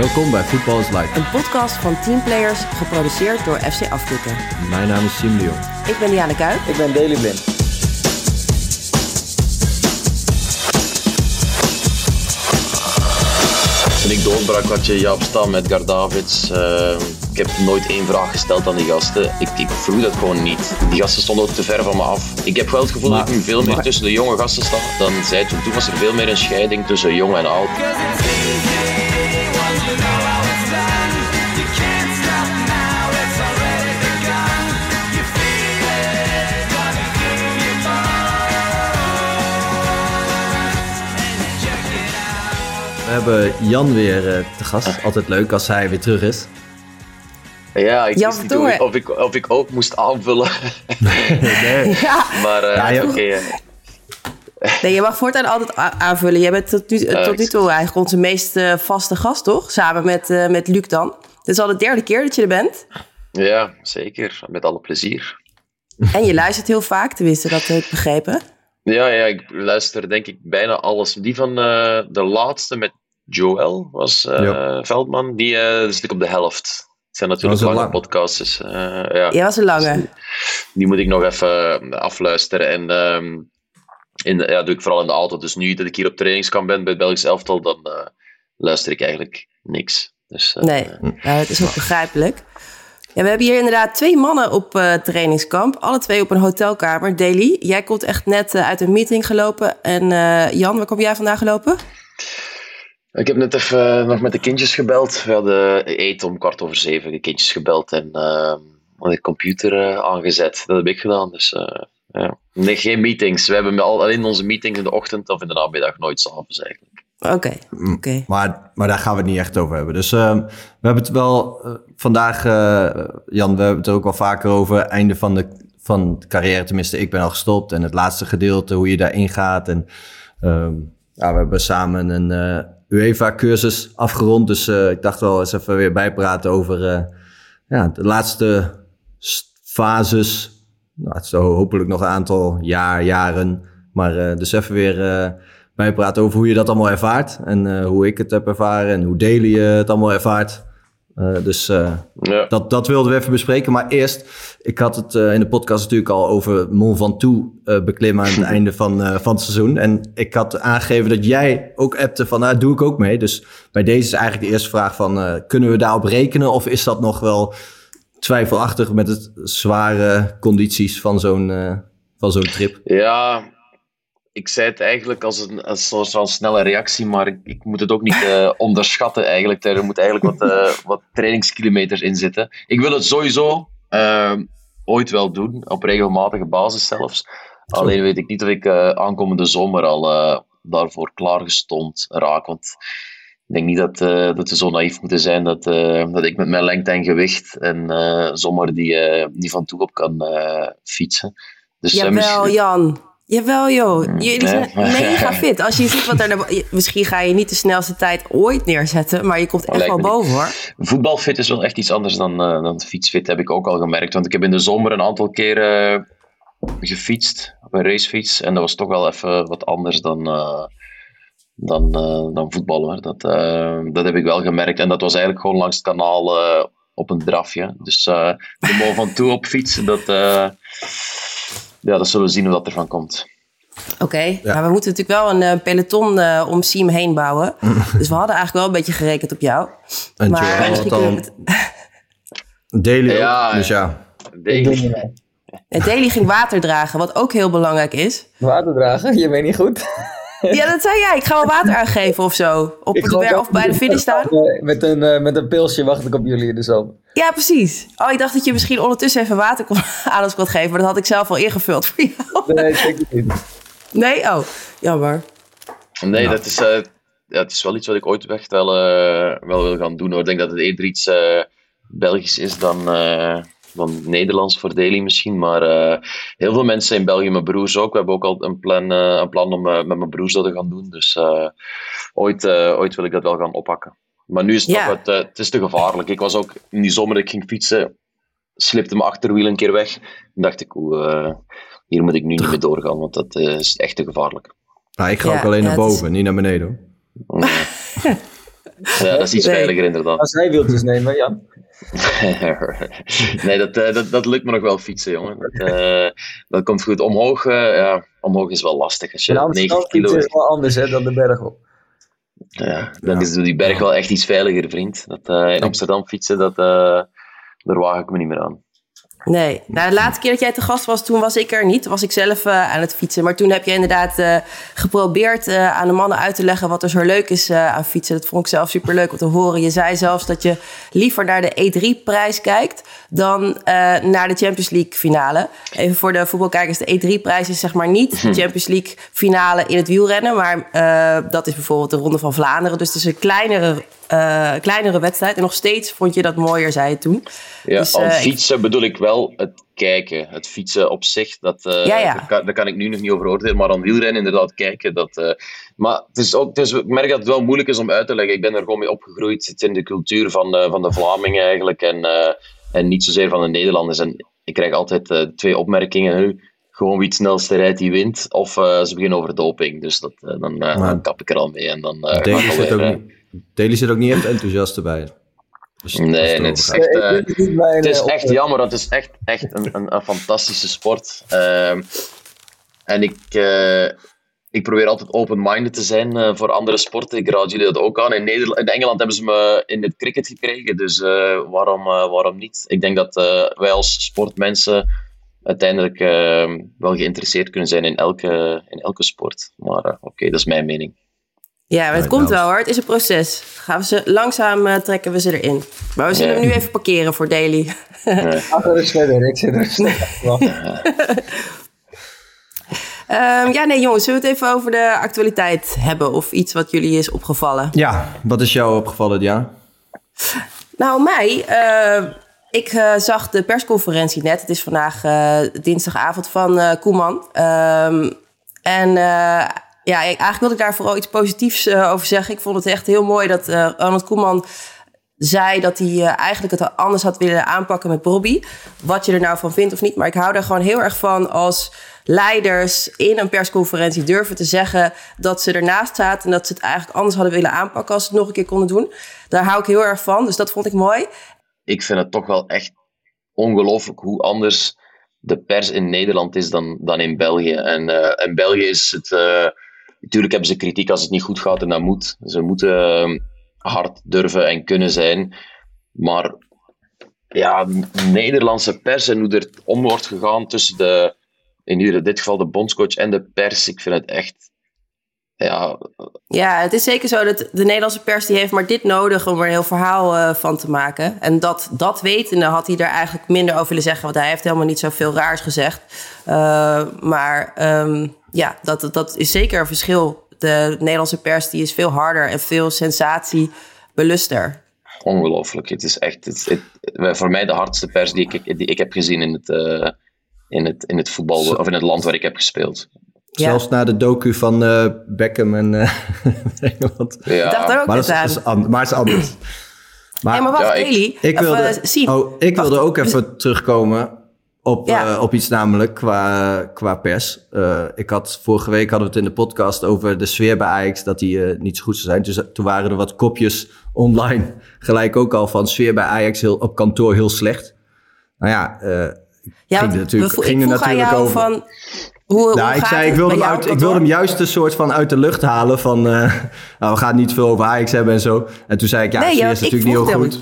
Welkom bij Voetbal is Live. Een podcast van teamplayers geproduceerd door FC Afkikken. Mijn naam is Sim de Jong. Ik ben Diana Kuip. Ik ben Daily Blind. Toen ik doorbrak had je Jaap Stam met Gardavids. Uh, ik heb nooit één vraag gesteld aan die gasten. Ik, ik vroeg dat gewoon niet. Die gasten stonden ook te ver van me af. Ik heb wel het gevoel dat ik nu veel meer tussen de jonge gasten sta dan zij toen. Toen was er veel meer een scheiding tussen jong en oud. We hebben Jan weer uh, te gast. Altijd leuk als hij weer terug is. Ja, ik wist niet of ik, of, ik, of ik ook moest aanvullen. nee. Ja. Maar uh, ja, oké. Okay, Nee, je mag voortaan altijd aanvullen. Jij bent tot nu, tot nu toe eigenlijk onze meest uh, vaste gast, toch? Samen met, uh, met Luc dan. Dit is al de derde keer dat je er bent. Ja, zeker. Met alle plezier. En je luistert heel vaak, tenminste, dat heb ik begrepen. Ja, ja, ik luister denk ik bijna alles. Die van uh, de laatste met Joel was uh, Veldman, die uh, is op de helft. Het zijn natuurlijk lange lang. podcasts. Dus, ja. ja, was een lange. Die, die, moet ik nog even afluisteren. En um, in de, ja, doe ik vooral in de auto. Dus nu dat ik hier op trainingskamp ben bij het Belgisch elftal, dan luister ik eigenlijk niks. Dus, nee, ja, dat is ook begrijpelijk. Ja, we hebben hier inderdaad twee mannen op uh, trainingskamp. Alle twee op een hotelkamer. Daily, jij komt echt net uh, uit een meeting gelopen. En uh, Jan, waar kom jij vandaag gelopen? Ik heb net even nog met de kindjes gebeld. We hadden eten om kwart over zeven. De kindjes gebeld en de computer aangezet. Dat heb ik gedaan. Dus ja. nee, geen meetings. We hebben alleen onze meetings in de ochtend of in de namiddag. Nooit s'avonds eigenlijk. Oké, mm. oké. Maar, maar daar gaan we het niet echt over hebben. Dus uh, we hebben het wel uh, vandaag, uh, Jan, we hebben het er ook wel vaker over. Einde van de, van de carrière, tenminste, ik ben al gestopt. En het laatste gedeelte, hoe je daarin gaat. En ja, we hebben samen een UEFA-cursus afgerond. Dus ik dacht wel eens even weer bijpraten over ja, de laatste fases. Nou, het is hopelijk nog een aantal jaar, jaren. Maar dus even weer bijpraten over hoe je dat allemaal ervaart. En uh, hoe ik het heb ervaren en hoe Daily uh, het allemaal ervaart. Uh, dus ja. dat, dat wilden we even bespreken. Maar eerst, ik had het in de podcast natuurlijk al over Mont Ventoux beklimmen aan het einde van, van het seizoen. En ik had aangegeven dat jij ook appte van, nou, doe ik ook mee. Dus bij deze is eigenlijk de eerste vraag van, kunnen we daarop rekenen? Of is dat nog wel twijfelachtig met het zware condities van zo'n van zo'n trip? Ja, ik zei het eigenlijk als een, als een soort snelle reactie, maar ik, ik moet het ook niet uh, onderschatten eigenlijk. Er moet eigenlijk wat, uh, wat trainingskilometers in zitten. Ik wil het sowieso uh, ooit wel doen, op regelmatige basis zelfs. Alleen weet ik niet of ik aankomende zomer al daarvoor klaargestond raak. Want ik denk niet dat, dat we zo naïef moeten zijn dat, dat ik met mijn lengte en gewicht en zomaar die, die van toe op kan fietsen. Dus, Jawel, Jan. Jawel joh, mm, jullie zijn mega fit. Als je ziet wat er... Misschien ga je niet de snelste tijd ooit neerzetten, maar je komt echt wel boven hoor. Voetbalfit is wel echt iets anders dan, dan fietsfit, heb ik ook al gemerkt. Want ik heb in de zomer een aantal keren gefietst, op een racefiets. En dat was toch wel even wat anders dan, dan, dan voetballen. Dat, dat heb ik wel gemerkt. En dat was eigenlijk gewoon langs het kanaal op een drafje. Dus de Mol van toe op fietsen, dat ja, dat zullen we zien hoe dat ervan komt. Oké, maar we moeten natuurlijk wel een uh, peloton uh, om Siem heen bouwen. dus we hadden eigenlijk wel een beetje gerekend op jou. En maar misschien kunnen het... Daily ja, dus ja. Daily. En Daily ging water dragen, wat ook heel belangrijk is. Water dragen? Je weet niet goed. Ja, dat zei jij. Ik ga wel water aangeven of zo. Op het wer of bij de finish staan. Met een, uh, met een pilsje wacht ik op jullie dus al. Ja, precies. Oh, ik dacht dat je misschien ondertussen even water kon, aan ons kon geven. Maar dat had ik zelf al ingevuld voor jou. Nee, zeker niet. Nee? Oh, jammer. Nee, dat is, uh, ja, het is wel iets wat ik ooit echt wel, uh, wel wil gaan doen. Hoor. Ik denk dat het eerder iets Belgisch is dan van Nederlands voor Daily misschien. Maar uh, heel veel mensen in België, mijn broers ook. We hebben ook al een plan, uh, een plan om uh, met mijn broers dat te gaan doen. Dus ooit, ooit wil ik dat wel gaan oppakken. Maar nu is het, ja. nog wat, het is te gevaarlijk. Ik was ook in die zomer dat ik ging fietsen, slipte mijn achterwiel een keer weg. En dacht ik, oeh, hier moet ik nu niet meer doorgaan, want dat is echt te gevaarlijk. Nou, ik ga ja, ook alleen naar boven, is... niet naar beneden. Ja, dat is iets Nee. veiliger inderdaad. Als hij wieltjes nemen, Jan. nee, dat, eh, dat, dat lukt me nog wel fietsen, jongen. Dat, eh, dat komt goed. Omhoog, eh, ja, omhoog is wel lastig. Als je Amsterdam 90 kilo is wel anders hè, dan de berg op. ja, dan Ja. is die berg wel echt iets veiliger, vriend. Dat, eh, in Amsterdam fietsen, dat, eh, daar waag ik me niet meer aan. Nee, nou, de laatste keer dat jij te gast was, toen was ik er niet. Was ik zelf eh, aan het fietsen. Maar toen heb je inderdaad eh, geprobeerd eh, aan de mannen uit te leggen wat er zo leuk is aan fietsen. Dat vond ik zelf super leuk om te horen. Je zei zelfs dat je liever naar de E3-prijs kijkt dan naar de Champions League finale. Even voor de voetbalkijkers, de E3-prijs is zeg maar niet de Champions League finale in het wielrennen. Maar dat is bijvoorbeeld de Ronde van Vlaanderen. Dus het is een kleinere, eh, kleinere wedstrijd. En nog steeds vond je dat mooier, zei je toen. Ja, Dus, eh, ik- fietsen bedoel ik wel het kijken. Het fietsen op zich, dat, eh, Ja, ja. Daar, kan, daar kan ik nu nog niet over oordelen. Maar aan wielrennen inderdaad kijken. Dat, eh, maar het is ook, het is, ik merk dat het wel moeilijk is om uit te leggen. Ik ben er gewoon mee opgegroeid. Het zit in de cultuur van de, van de Vlamingen eigenlijk. En, eh, en niet zozeer van de Nederlanders. En ik krijg altijd eh, twee opmerkingen. hè. Gewoon wie het snelste rijdt, die wint. Of eh, ze beginnen over doping. Dus dat, dan, eh, Maar- dan kap ik er al mee. En dan, eh, ga Daly ik zit, ook Daly zit ook niet echt enthousiast erbij. Dus Nee, het nee, het is echt, Het is jammer, want het is echt, echt een, een, een fantastische sport. Ehm, en ik, eh, ik probeer altijd open-minded te zijn eh, voor andere sporten. Ik raad jullie dat ook aan. In, Nederland, in Engeland hebben ze me in het cricket gekregen, dus eh, waarom, eh, waarom niet? Ik denk dat eh, wij als sportmensen uiteindelijk eh, wel geïnteresseerd kunnen zijn in elke, in elke sport. Maar oké, dat is mijn mening. Ja, maar het komt nou. wel hoor. Het is een proces. Gaan we ze langzaam eh, trekken we ze erin. Maar we zullen Ja. hem nu even parkeren voor Daily. Er verder. Ik zit er. Ehm, ja, nee jongens, zullen we het even over de actualiteit hebben? Of iets wat jullie is opgevallen? Ja, wat is jou opgevallen, Diana? Nou, mij. eh, ik eh, zag de persconferentie net. Het is vandaag eh, dinsdagavond van eh, Koeman. Ehm, en eh, ja, eigenlijk wilde ik daar vooral iets positiefs eh, over zeggen. Ik vond het echt heel mooi dat eh, Ronald Koeman zei dat hij eh, eigenlijk het anders had willen aanpakken met Bobby. Wat je er nou van vindt of niet. Maar ik hou er gewoon heel erg van als leiders in een persconferentie durven te zeggen dat ze ernaast zaten en dat ze het eigenlijk anders hadden willen aanpakken als ze het nog een keer konden doen. Daar hou ik heel erg van. Dus dat vond ik mooi. ik vind het toch wel echt ongelooflijk hoe anders de pers in Nederland is dan, dan in België. En in België is het. Natuurlijk hebben ze kritiek als het niet goed gaat en dat moet. Ze moeten eh, hard durven en kunnen zijn. Maar ja, de Nederlandse pers en hoe er om wordt gegaan tussen de. In dit geval de bondscoach en de pers. Ik vind het echt. Ja, Ja, het is zeker zo dat de Nederlandse pers die heeft maar dit nodig om er een heel verhaal eh, van te maken. En dat, dat wetende had hij er eigenlijk minder over willen zeggen, want hij heeft helemaal niet zoveel raars gezegd. Eh, maar ehm, ja, dat, dat is zeker een verschil. De Nederlandse pers die is veel harder en veel sensatiebeluster. ongelooflijk. Het is echt het, het- voor mij de hardste pers die ik, die ik heb gezien in het, eh, in, het, in het voetbal, of in het land waar ik heb gespeeld. Ja. Zelfs na de docu van eh, Beckham en eh, Engeland. Ja, Ik dacht er ook Maar, dat is, is an- maar het is anders. Maar, Ja, maar wacht, Ja, ik- Eli. ik wilde, Siem. oh, ik wilde ook even terugkomen op, Ja. eh, op iets namelijk qua, qua pers. Eh, ik had, vorige week hadden we het in de podcast over de sfeer bij Ajax, dat die niet zo goed zou zijn. Dus toen waren er wat kopjes online gelijk ook al van sfeer bij Ajax heel, op kantoor heel slecht. Nou ja, eh, Ja, ging er natuurlijk- we- ging er natuurlijk jou over. van... Hoe, hoe nou, ik zei, ik wilde, hem uit, ik wilde hem juist een soort van uit de lucht halen van... eh, nou, we gaan niet veel over Ajax hebben en zo. En toen zei ik, ja, Nee, ja, is natuurlijk niet heel goed.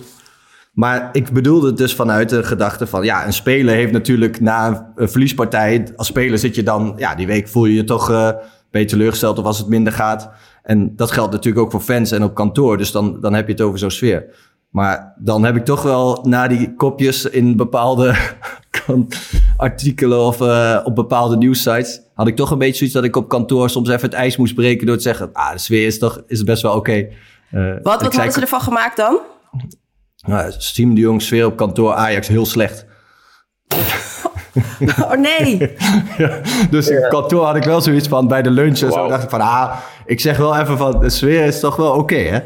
Maar ik bedoelde het dus vanuit de gedachte van... ja, een speler heeft natuurlijk na een- een verliespartij... als speler zit je dan... ja, die week voel je je toch eh ben je teleurgesteld of als het minder gaat. En dat geldt natuurlijk ook voor fans en op kantoor. Dus dan, dan heb je het over zo'n sfeer. Maar dan heb ik toch wel na die kopjes in bepaalde kan- artikelen of eh, op bepaalde nieuwssites... had ik toch een beetje zoiets dat ik op kantoor soms even het ijs moest breken... door te zeggen, ah, de sfeer is toch is best wel oké. Eh, Wat, wat zei- hadden ze ervan gemaakt dan? nou, Siem de Jong, sfeer op kantoor Ajax heel slecht. Oh nee. Dus op kantoor had ik wel zoiets van bij de lunch en zo dacht ik van ah, ik zeg wel even van de sfeer is toch wel oké hè.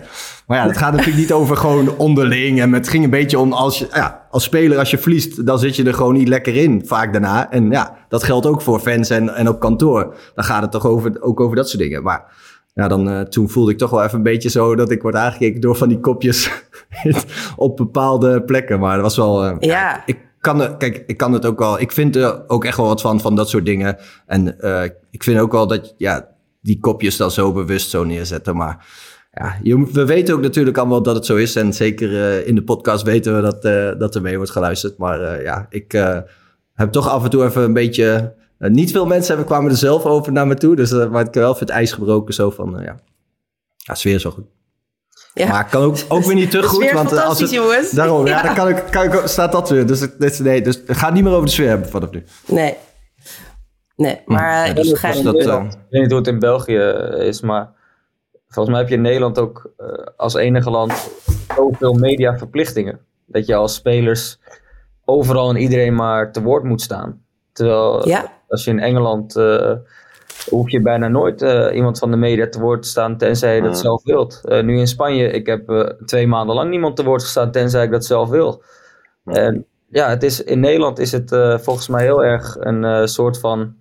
Maar ja, het gaat natuurlijk niet over gewoon onderling en het ging een beetje om als je ja, als speler als je verliest, dan zit je er gewoon niet lekker in vaak daarna. En ja, dat geldt ook voor fans en, en op kantoor. Dan gaat het toch over, ook over dat soort dingen. Maar ja, dan, eh, toen voelde ik toch wel even een beetje zo dat ik word aangekeken door van die kopjes op bepaalde plekken. Maar dat was wel. eh, Ja. ik kan, kijk, ik kan het ook wel. Ik vind er ook echt wel wat van, van dat soort dingen. En eh, ik vind ook wel dat ja, die kopjes dan zo bewust zo neerzetten. Maar ja, je, we weten ook natuurlijk allemaal dat het zo is. En zeker eh, in de podcast weten we dat, eh, dat er mee wordt geluisterd. Maar eh, ja, ik eh, heb toch af en toe even een beetje. niet veel mensen hebben, kwamen er zelf over naar me toe. Dus maar ik heb wel even het ijs gebroken. Zo van, eh, ja. ja, sfeer is wel goed. Ja. Maar kan ook, ook weer niet te goed. want als het, jongens. Daarom, ja, Ja. dan kan ik, kan ik, staat dat weer. Dus, het- dit- nee, dus ga het niet meer over de sfeer hebben vanaf nu. Nee. Nee, maar Ja, dus dus dat, ik weet niet hoe het in België is, maar volgens mij heb je in Nederland ook eh, als enige land zoveel mediaverplichtingen. Dat je als spelers overal en iedereen maar te woord moet staan. Terwijl Ja. als je in Engeland eh, hoef je bijna nooit eh, iemand van de media te woord te staan tenzij je dat Mm. zelf wilt. Eh, nu in Spanje, ik heb eh, twee maanden lang niemand te woord gestaan tenzij ik dat zelf wil. En ja, het is, in Nederland is het eh, volgens mij heel erg een eh, soort van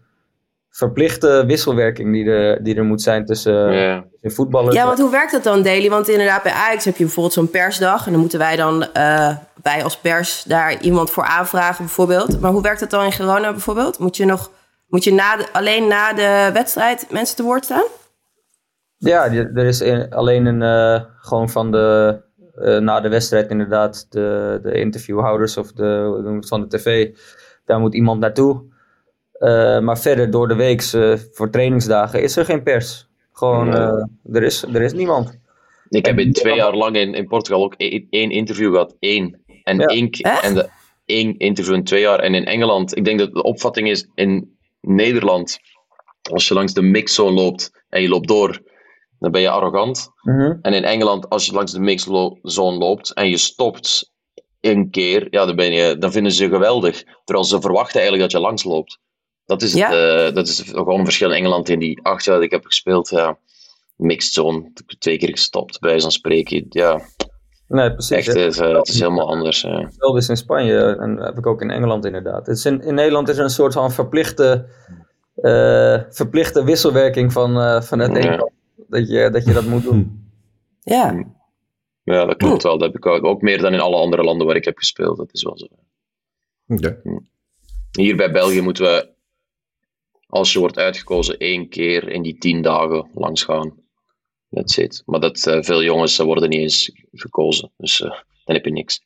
verplichte wisselwerking die er, die er moet zijn tussen Ja. tussen voetballers. Ja, want hoe werkt dat dan, Daily? Want inderdaad, bij Ajax heb je bijvoorbeeld zo'n persdag. En dan moeten wij dan, eh, wij als pers, daar iemand voor aanvragen bijvoorbeeld. Maar hoe werkt dat dan in Girona bijvoorbeeld? Moet je nog, moet je na de- alleen na de wedstrijd mensen te woord staan? Ja, er is in- alleen een, eh, gewoon van de, eh, na de wedstrijd inderdaad, de, de interviewhouders of de, van de tv, daar moet iemand naartoe. Eh, maar verder door de week voor trainingsdagen is er geen pers. Gewoon, eh, er, is, er is niemand. Ik heb in twee jaar lang in, in Portugal ook één, één interview gehad. Één. En, Ja. één, en de, één interview in twee jaar. En in Engeland, ik denk dat de opvatting is in Nederland, als je langs de mixzone loopt en je loopt door, dan ben je arrogant. Mhm. En in Engeland, als je langs de mixzone loopt en je stopt een keer, ja, dan, ben je, dan vinden ze je geweldig. Terwijl ze verwachten eigenlijk dat je langs loopt. Dat is, het, Ja. eh, dat is gewoon een verschil in Engeland in die acht jaar dat ik heb gespeeld. Ja, mixed zone, twee keer gestopt, bij zo'n spreken. Ja, Nee, precies. echt, hè. het is, eh, het is helemaal anders. ja. Hetzelfde is in Spanje en dat heb ik ook in Engeland inderdaad. Het is in, in Nederland is er een soort van verplichte, eh, verplichte wisselwerking van, eh van het Ja. ene kant. Dat je, dat je dat moet doen. Ja. Ja, dat klopt wel. Dat heb ik ook, ook meer dan in alle andere landen waar ik heb gespeeld. Dat is wel zo. Oké. Hier bij België moeten we, als je wordt uitgekozen, één keer in die tien dagen langs gaan. That's it. Maar dat, eh, veel jongens worden niet eens gekozen. Dus eh, dan heb je niks.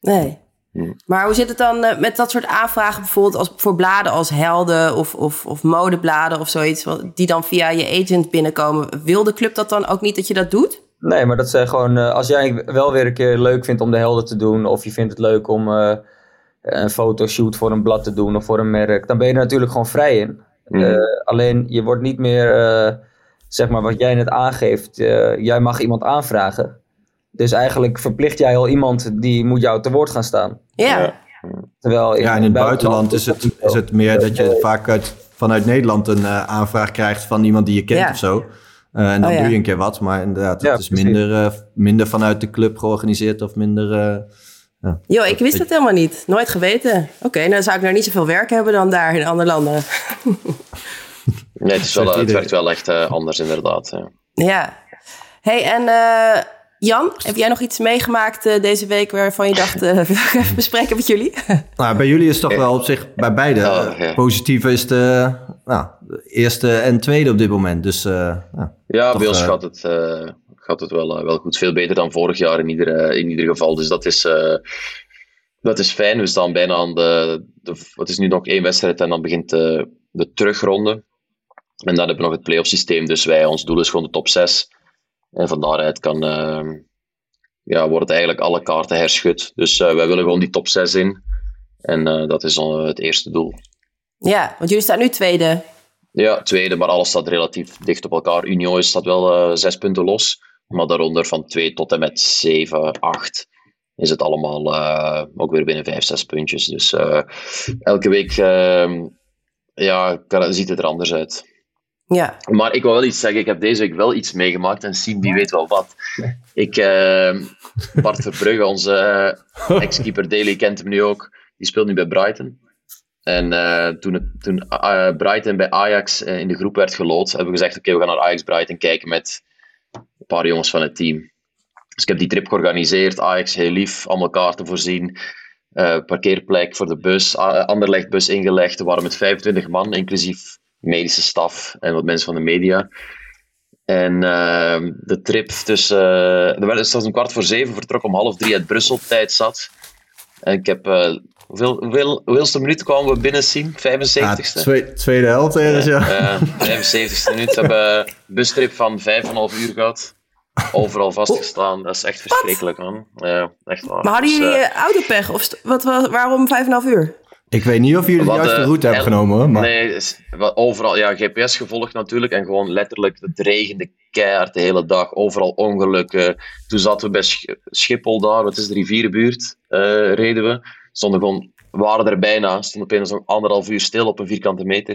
Nee. Hmm. Maar hoe zit het dan eh, met dat soort aanvragen, bijvoorbeeld als, voor bladen als Helden of, of, of modebladen of zoiets, wat- die dan via je agent binnenkomen? Wil de club dat dan ook niet dat je dat doet? Nee, maar dat zijn gewoon, eh, als jij wel weer een keer leuk vindt om de helden te doen, of je vindt het leuk om eh, een fotoshoot voor een blad te doen of voor een merk, dan ben je er natuurlijk gewoon vrij in. Mhm. Eh, alleen je wordt niet meer, eh, zeg maar wat jij net aangeeft, eh, jij mag iemand aanvragen. Dus eigenlijk verplicht jij al iemand die moet jou te woord gaan staan. Ja. Terwijl Ja, in het buitenland is het, is het meer dat je vaak uit, vanuit Nederland een eh, aanvraag krijgt van iemand die je kent Ja. of zo. Eh, en dan Oh, ja. doe je een keer wat, maar inderdaad, Ja, het is minder, eh, minder vanuit de club georganiseerd of minder... Yo, ik wist het helemaal niet. Nooit geweten. Oké, nou dan zou ik daar niet zoveel werk hebben dan daar in andere landen. Nee, het, is wel, Zegt het werkt wel echt eh, anders, inderdaad. Ja. Ja. hey, en eh, Jan, heb jij nog iets meegemaakt eh, deze week waarvan je dacht, eh wil ik even bespreken met jullie? Nou, bij jullie is het toch wel op zich, bij beide, Ja, ja. positieve is de, nou, de eerste en tweede op dit moment. Dus eh, ja. Ja, Toch, bij ons gaat het, eh, gaat het wel, eh, wel goed. Veel beter dan vorig jaar in ieder, eh, in ieder geval. Dus dat is, eh, dat is fijn. We staan bijna aan de, de... Wat is nu nog één wedstrijd en dan begint de, de terugronde. En dan hebben we nog het playoff systeem. Dus wij, ons doel is gewoon de top 6. En van daaruit kan, eh, ja, wordt eigenlijk alle kaarten herschud. Dus wij willen gewoon die top 6 in. En dat is dan het eerste doel. ja, want jullie staan nu tweede. Ja, tweede, maar alles staat relatief dicht op elkaar. Unio staat wel zes punten los, maar daaronder van 2 tot en met 7, 8 is het allemaal eh, ook weer binnen 5, 6 puntjes. Dus eh, elke week eh, ja, kan- ziet het er anders uit. Ja. Maar ik wil wel iets zeggen. Ik heb deze week wel iets meegemaakt en Siem die weet wel wat. Ik, eh, Bart Verbrugge, onze eh, ex-keeper Daly, kent hem nu ook. Die speelt nu bij Brighton. En uh, toen, het, toen uh, Brighton bij Ajax uh, in de groep werd gelood, hebben we gezegd: Oké, okay, we gaan naar Ajax Brighton kijken met een paar jongens van het team. Dus ik heb die trip georganiseerd. Ajax heel lief, allemaal kaarten voorzien. parkeerplek voor de bus, Anderlecht bus ingelegd. We waren met 25 man, inclusief medische staf en wat mensen van de media. En de trip tussen. er werd dus om kwart voor zeven vertrokken, om half drie uit Brussel, tijd zat. En ik heb Hoeveel, hoeveel, hoeveelste minuut kwamen we binnen zien? 75ste? Ja, twee, tweede helft ergens, ja. ja. 75ste minuut. We hebben een bustrip van 5,5 uur gehad. Overal vastgestaan. Dat is echt verschrikkelijk, man. Ja, echt waar. Maar hadden Dus, jullie uh, autopech? Of wat, wat, waarom 5,5 uur? Ik weet niet of jullie de juiste eh, route hebben genomen, hoor, maar Nee, overal. Ja, GPS gevolgd natuurlijk. En gewoon letterlijk, het regende keihard de hele dag. Overal ongelukken. Toen zaten we bij Sch- Schiphol daar, wat is de rivierenbuurt, eh, reden we. Stonden gewoon, we waren er bijna. Stonden opeens nog anderhalf uur stil op een vierkante meter.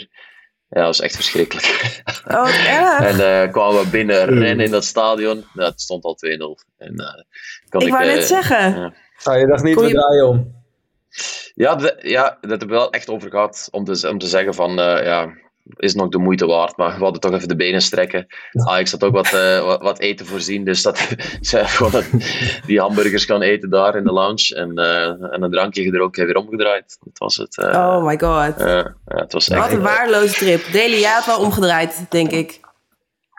Ja, dat was echt verschrikkelijk. Oh, en eh, kwamen we binnen rennen in dat stadion. Ja, het stond al 2-0. En, eh, kon ik wou eh, net zeggen. ja. Ah, je dacht niet, Kon we je- draaien om. Ja, de- ja, dat hebben we wel echt over gehad om te, om te zeggen van, eh, ja, is nog de moeite waard, maar we hadden toch even de benen strekken. Ajax had ook wat, eh, wat, wat eten voorzien, dus dat ze gewoon die hamburgers kan eten daar in de lounge en, eh, en een drankje er ook weer omgedraaid. Dat was het. eh, Oh my god. ja, het was echt... Wat een waardeloze trip. Deli, jij had wel omgedraaid, denk ik.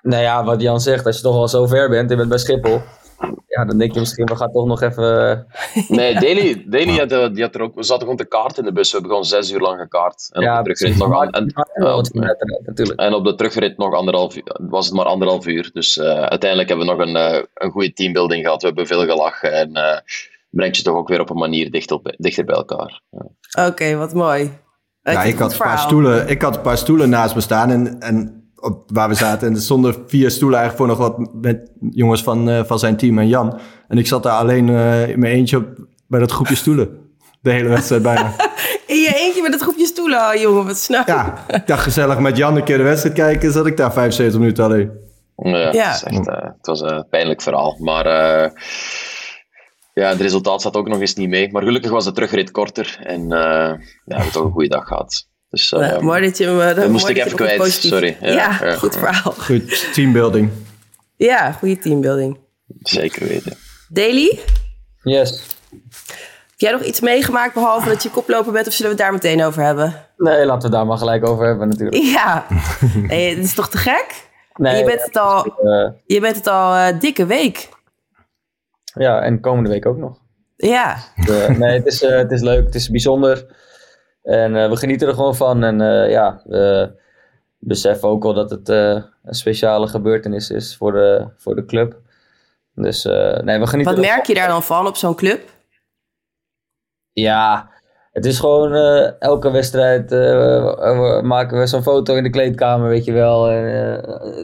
Nou ja, wat Jan zegt, als je toch al zo ver bent, je bent bij Schiphol. Ja, dan denk je misschien, we gaan toch nog even... Nee, Daily, Daily had, eh, die had er ook, we zaten gewoon te kaart in de bus. We hebben gewoon zes uur lang gekaart. En ja, op de terugrit nog aan, en, Ja, natuurlijk. En op de terugrit nog anderhalf uur, was het maar anderhalf uur. Dus eh, uiteindelijk hebben we nog een, eh, een goede teambuilding gehad. We hebben veel gelachen en eh, brengt je toch ook weer op een manier dicht op, dichter bij elkaar. Ja. Oké, wat mooi. ja, ik, had een paar stoelen, ik had een paar stoelen naast me staan en, en op, waar we zaten. En er stonden vier stoelen eigenlijk voor nog wat met jongens van, eh, van zijn team en Jan. En ik zat daar alleen eh, in mijn eentje op, bij dat groepje stoelen. De hele wedstrijd bijna. In je eentje met het groepje stoelen, oh, jongen, wat snel. Ja, ik dacht gezellig met Jan een keer de wedstrijd kijken. Zat ik daar 75 minuten alleen. Ja, Ja. Het, echt, eh, het was een pijnlijk verhaal. Maar eh, ja, het resultaat zat ook nog eens niet mee. Maar gelukkig was de terugrit korter. En eh, ja, we hebben toch een goede dag gehad. Dus, eh, Nou, mooi dat je me... dat moest ik even kwijt, positief- sorry. Ja, Ja, goed verhaal. Goed, teambuilding. Ja, goede teambuilding. Zeker weten. Deli, Yes. heb jij nog iets meegemaakt behalve dat je koploper bent of zullen we het daar meteen over hebben? Nee, laten we het daar maar gelijk over hebben natuurlijk. Ja, nee, het is toch te gek? Nee, je bent het al, eh, je bent het al eh, dikke week. ja, en komende week ook nog. Ja, Eh, nee, het is, eh, het is leuk, het is bijzonder. En eh, we genieten er gewoon van. En eh, ja, we beseffen ook wel dat het eh, een speciale gebeurtenis is voor de, voor de club. Dus nee, we genieten wat er merk je daar dan van op zo'n club? Ja, het is gewoon elke wedstrijd maken we zo'n foto in de kleedkamer, weet je wel. En,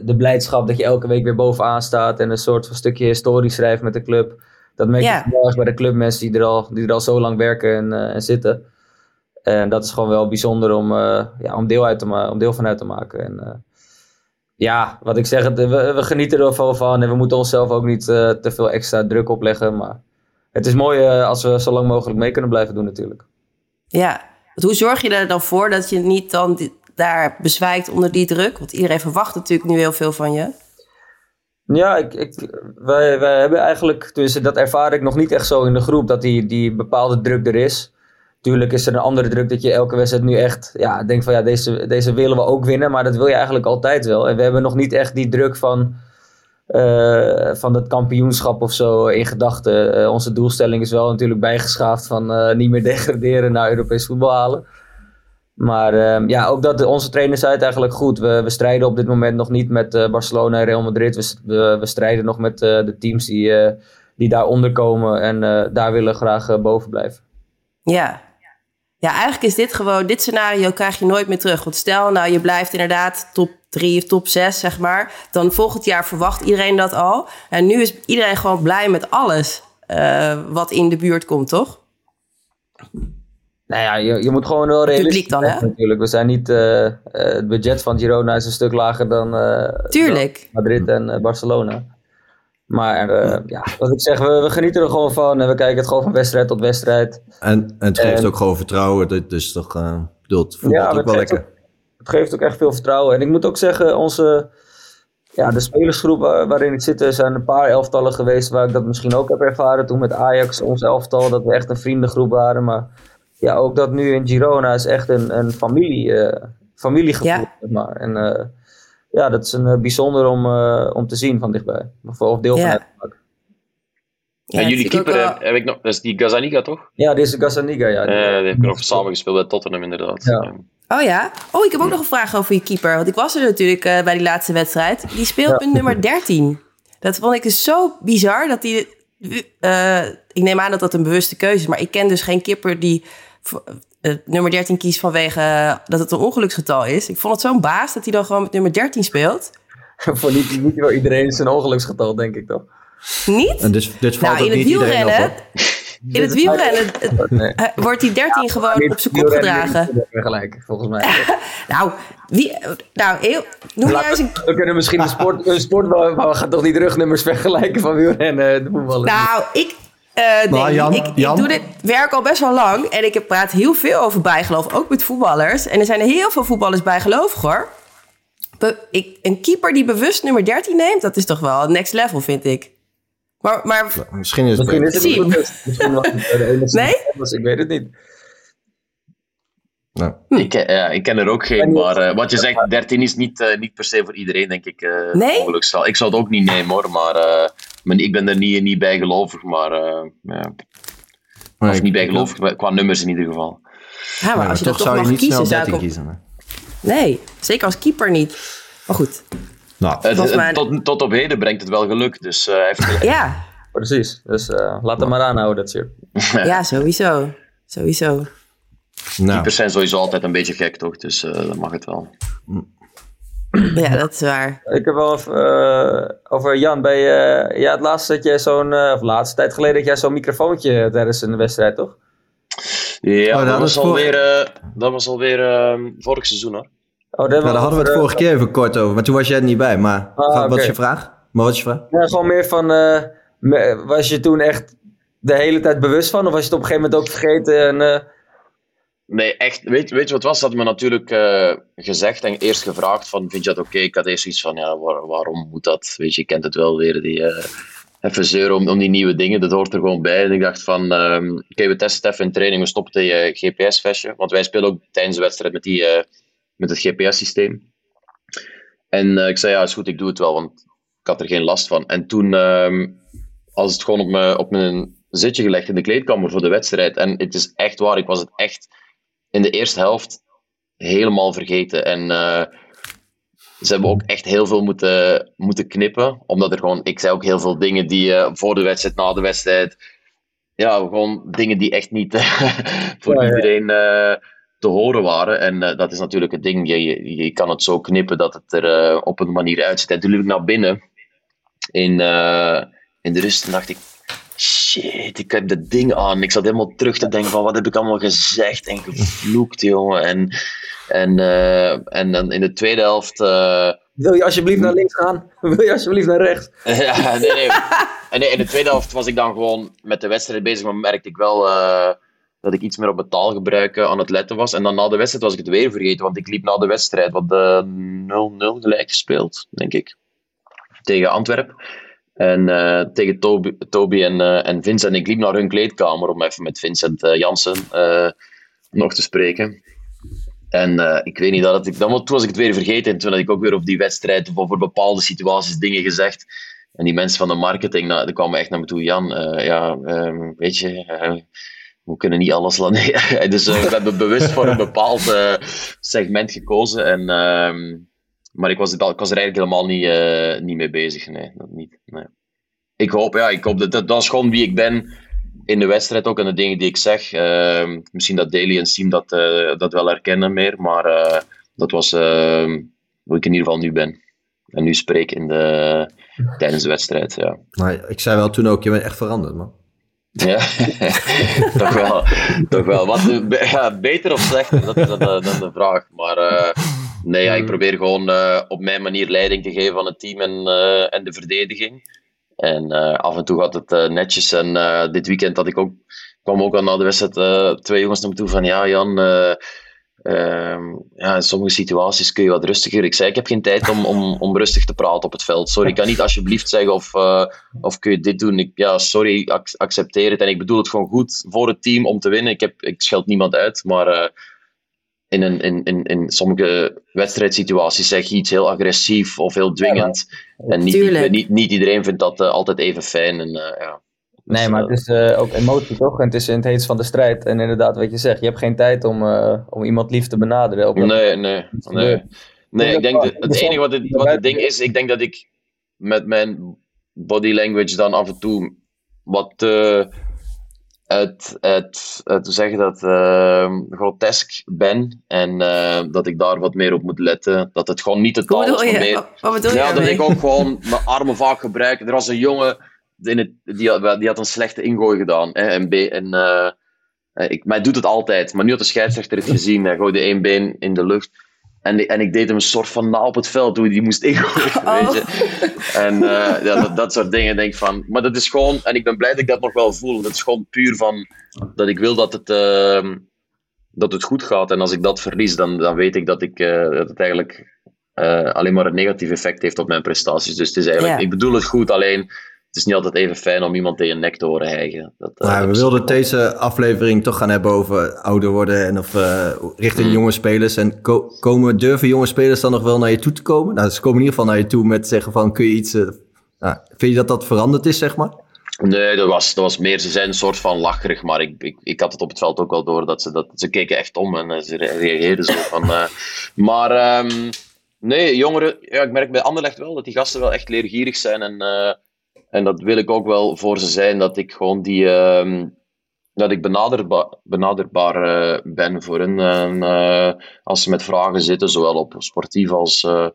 de blijdschap dat je elke week weer bovenaan staat en een soort van stukje historie schrijft met de club. Dat merk je Ja. heel erg bij de clubmensen die er al, die er al zo lang werken en, en zitten. En dat is gewoon wel bijzonder om, eh, ja, om, deel, uit te om deel van uit te maken. En, eh, ja, wat ik zeg, het, we, we genieten er wel van en we moeten onszelf ook niet eh, te veel extra druk opleggen. Maar het is mooi als we zo lang mogelijk mee kunnen blijven doen natuurlijk. Ja, hoe zorg je er dan voor dat je niet dan daar bezwijkt onder die druk? Want iedereen verwacht natuurlijk nu heel veel van je. Ja, ik, ik, wij, wij hebben eigenlijk, dus dat ervaar ik nog niet echt zo in de groep, dat die, die bepaalde druk er is. Tuurlijk is er een andere druk dat je elke wedstrijd nu echt ja, denkt van ja, deze, deze willen we ook winnen, maar dat wil je eigenlijk altijd wel. En we hebben nog niet echt die druk van, eh, van het kampioenschap of zo in gedachten. Eh, onze doelstelling is wel natuurlijk bijgeschaafd van eh, niet meer degraderen naar Europees voetbal halen. Maar ehm, ja, ook dat onze trainer zei het eigenlijk goed. We, we strijden op dit moment nog niet met Barcelona en Real Madrid. We, we, strijden nog met de teams die, die daaronder komen. En daar willen graag boven blijven. Ja. Ja, eigenlijk is dit gewoon, dit scenario krijg je nooit meer terug. Want stel nou, je blijft inderdaad top 3 of top 6, zeg maar. Dan volgend jaar verwacht iedereen dat al. En nu is iedereen gewoon blij met alles eh, wat in de buurt komt, toch? Nou ja, je, je moet gewoon wel realistisch Publiek dan, hè? natuurlijk. We zijn niet... eh, eh, het budget van Girona is een stuk lager dan, Tuurlijk. dan Madrid en Barcelona. Maar eh, ja, wat ik zeg, we, we genieten er gewoon van. En we kijken het gewoon van wedstrijd tot wedstrijd. En, en het geeft En- ook gewoon vertrouwen. Dat is toch, eh, bedoel, het voetbalt Ja, ook wel lekker. Het geeft ook echt veel vertrouwen. En ik moet ook zeggen, onze, ja, de spelersgroep waar- waarin ik zit, er zijn een paar elftallen geweest waar ik dat misschien ook heb ervaren. Toen met Ajax, ons elftal, dat we echt een vriendengroep waren. Maar ja, ook dat nu in Girona is echt een, een familie, eh, familiegevoel. Ja. zeg maar. En eh, ja, dat is een eh, bijzonder om, eh, om te zien van dichtbij. Of, of deel van te maken. Ja, en jullie keeper wel- heb, heb ik nog, dat is die Gazaniga toch? Ja, deze Gazzaniga, ja. Eh die heb ik nog samen gespeeld bij Tottenham inderdaad. Ja. Oh ja? Oh, ik heb ook nog een vraag over je keeper. Want ik was er natuurlijk eh, bij die laatste wedstrijd. Die speelt Ja. nummer 13. Dat vond ik dus zo bizar dat hij... eh, ik neem aan dat dat een bewuste keuze is. Maar ik ken dus geen keeper die eh, nummer 13 kiest vanwege eh, dat het een ongeluksgetal is. Ik vond het zo'n baas dat hij dan gewoon met nummer 13 speelt. Voor niet, niet wel iedereen zijn ongeluksgetal, denk ik toch? Niet? En dus, dit valt Nou, ook in het niet iedereen op, wielrennen... In het wielrennen Nee. eh, wordt die 13 gewoon op zijn kop gedragen. Vergelijk, volgens mij. Nou, wie, nou heel, noem jij eens een We kunnen misschien de sport, een sport maar we gaan toch niet rugnummers vergelijken van wielrennen en de voetballen. Nou, ik, eh, Maar Jan, ik, ik doe dit werk al best wel lang. En ik heb praat heel veel over bijgeloof, ook met voetballers. En er zijn er heel veel voetballers bijgelovig hoor. Be- ik, een keeper die bewust nummer 13 neemt, dat is toch wel next level, vind ik. Maar, maar Misschien is het... Misschien is het bewust. Misschien was het Nee? anders, Ik weet het niet. Nou, Ik, ken- ja, ik ken er ook geen, En- maar eh, wat je zegt, 13 is niet, eh, niet per se voor iedereen, denk ik. eh Nee? ongeluksgetal. Ik zou het ook niet nemen hoor, maar, eh, maar ik ben er niet, niet bij gelovig, maar eh, ja, maar of ik- niet bij gelovig, qua nummers in ieder geval. ja, maar Ja, als je toch dat toch zou je mag niet kiezen, snel zou 13 ik... hem- kiezen. hè? Nee, zeker als keeper niet. Maar goed, Nou, Het- tot, tot op heden brengt het wel geluk, dus eh, gelijk. ja, Precies. Dus eh, laat hem maar aanhouden, dat shirt. ja, sowieso. Sowieso. Nou, Keepers zijn sowieso altijd een beetje gek, toch? Dus eh, dan mag het wel. Ja, dat is waar. Ik heb wel even, eh, over Jan. Bij, eh, ja, het laatste dat jij zo'n, eh, of laatste tijd geleden, dat jij zo'n microfoontje tijdens een wedstrijd, toch? Ja, Oh, dat dat, is was voor- alweer, eh, dat was alweer eh, vorig seizoen hoor. Oh, nou, daar hadden we het vorige keer even kort over, maar toen was jij er niet bij. Maar Ah, wat is je vraag? Maar wat is je vraag? Ja, gewoon meer van, eh, was je toen echt de hele tijd bewust van? Of was je het op een gegeven moment ook vergeten? En, eh, Nee, echt. Weet, weet je wat was? Hadden me natuurlijk eh, gezegd en eerst gevraagd van, vind je dat oké? Ik had eerst iets van, ja, waar- waarom moet dat? Weet je, je kent het wel weer, die eh even zeuren om, om die nieuwe dingen. Dat hoort er gewoon bij. En ik dacht van, ehm, oké, we testen even in training. We stoppen die eh, GPS-vestje. Want wij spelen ook tijdens de wedstrijd met, die, met het GPS-systeem. En ik zei, ja, is goed, ik doe het wel, want ik had er geen last van. En toen ehm was het gewoon op mijn, op mijn zitje gelegd in de kleedkamer voor de wedstrijd. En het is echt waar, ik was het echt in de eerste helft helemaal vergeten. En eh, ze hebben ook echt heel veel moeten, moeten knippen. Omdat er gewoon, ik zei ook heel veel dingen die eh, voor de wedstrijd, na de wedstrijd. Ja, gewoon dingen die echt niet voor Ja, ja. iedereen eh, te horen waren. En dat is natuurlijk het ding. Je, je, je kan het zo knippen dat het er op een manier uitziet. En toen liep ik naar binnen in, in de rust en dacht ik. Shit, ik heb dat ding aan. Ik zat helemaal terug te denken van wat heb ik allemaal gezegd en gevloekt, jongen. En, en, eh, en dan in de tweede helft. eh, wil je alsjeblieft naar links gaan? Wil je alsjeblieft naar rechts? ja, nee, nee. En nee, in de tweede helft was ik dan gewoon met de wedstrijd bezig, maar merkte ik wel eh, dat ik iets meer op mijn taalgebruik aan het letten was. En dan na de wedstrijd was ik het weer vergeten, want ik liep na de wedstrijd wat eh, 0-0 gelijk gespeeld, denk ik. Tegen Antwerpen. En eh, tegen Toby, Toby en, eh, en Vincent. Ik liep naar hun kleedkamer om even met Vincent eh, Jansen nog te spreken. En ik weet niet, dat het, dan, toen was ik het weer vergeten. En toen had ik ook weer op die wedstrijd of over bepaalde situaties dingen gezegd. En die mensen van de marketing, nou, die kwamen echt naar me toe. Jan, ja, ehm, weet je, we kunnen niet alles laten. dus eh, ik heb be- bewust voor een bepaald segment gekozen. En, ehm, maar ik was, ik was er eigenlijk helemaal niet, eh, niet mee bezig. Nee, dat niet. Nee. Ik hoop, ja, ik hoop dat, dat, dat is gewoon wie ik ben in de wedstrijd ook en de dingen die ik zeg. Ehm, misschien dat Daly en Siem dat, eh, dat wel herkennen meer, maar eh, dat was ehm hoe ik in ieder geval nu ben. En nu spreek in de, tijdens de wedstrijd, ja. Maar ik zei wel toen ook, je bent echt veranderd, man. Ja, toch wel. Toch wel. Wat, ja, beter of slechter, dat is dan de, dan de vraag. Maar nee, ja, ik probeer gewoon eh, op mijn manier leiding te geven aan het team en, eh, en de verdediging. En eh, af en toe gaat het netjes. En dit weekend had ik ook, kwam ook al na de wedstrijd twee jongens naar me toe van ja, Jan. eh, ehm, ja, in sommige situaties kun je wat rustiger. Ik zei, ik heb geen tijd om, om, om rustig te praten op het veld. Sorry, ik kan niet alsjeblieft zeggen of, of kun je dit doen. Ik, ja, sorry, accepteer het. En ik bedoel het gewoon goed voor het team om te winnen. Ik, heb, ik scheld niemand uit, maar in, een, in, in, in sommige wedstrijdsituaties zeg je iets heel agressief of heel dwingend. en niet, niet, niet, iedereen vindt dat uh, altijd even fijn. En, ja. Nee, dus, maar het is uh, ook emotie toch? En het is in het heetst van de strijd. En inderdaad, wat je zegt, je hebt geen tijd om, uh, om iemand lief te benaderen. Nee, nee, nee. Nee, ik denk dat het enige wat het, wat het ding is, ik denk dat ik met mijn body language dan af en toe wat uh, uit, uit te zeggen dat grotesk ben en dat ik daar wat meer op moet letten. Dat het gewoon niet de taal is. Wat meer... Wat bedoel je? Ja, dat ik ook gewoon mijn armen vaak gebruik. Er was een jongen in het, die, had, die had een slechte ingooi gedaan. Hè, en, en uh, ik, hij doet het altijd. Maar nu had de scheidsrechter het gezien. Hij gooide één been in de lucht. En, en ik deed hem een soort van na op het veld hoe die moest ingooien. Oh. Weet je? En uh, ja, dat, dat, soort dingen denk van. Maar dat is gewoon. En ik ben blij dat ik dat nog wel voel. Dat is gewoon puur van. Dat ik wil dat het. Uh, dat het goed gaat. En als ik dat verlies, dan, dan weet ik dat, ik, uh, dat het eigenlijk alleen maar een negatief effect heeft op mijn prestaties. Dus het is eigenlijk, ik bedoel het goed, alleen is niet altijd even fijn om iemand tegen je nek te horen hijgen. Dat, uh, we wilden deze aflevering toch gaan hebben over ouder worden en of uh, richting mm. jonge spelers. En komen, durven jonge spelers dan nog wel naar je toe te komen? Nou, ze komen in ieder geval naar je toe met zeggen van, kun je iets... Uh, nou, vind je dat dat veranderd is, zeg maar? Nee, dat was, dat was meer, ze zijn een soort van lacherig, maar ik, ik, ik had het op het veld ook wel door dat ze, dat, ze keken echt om en ze reageerden zo van... maar um, nee, jongeren, ja, ik merk bij Anderlecht wel dat die gasten wel echt leergierig zijn en en dat wil ik ook wel voor ze zijn, dat ik gewoon die. Uh, dat ik benaderbaar, uh, ben voor hen. En, uh, als ze met vragen zitten, zowel op sportief als, uh,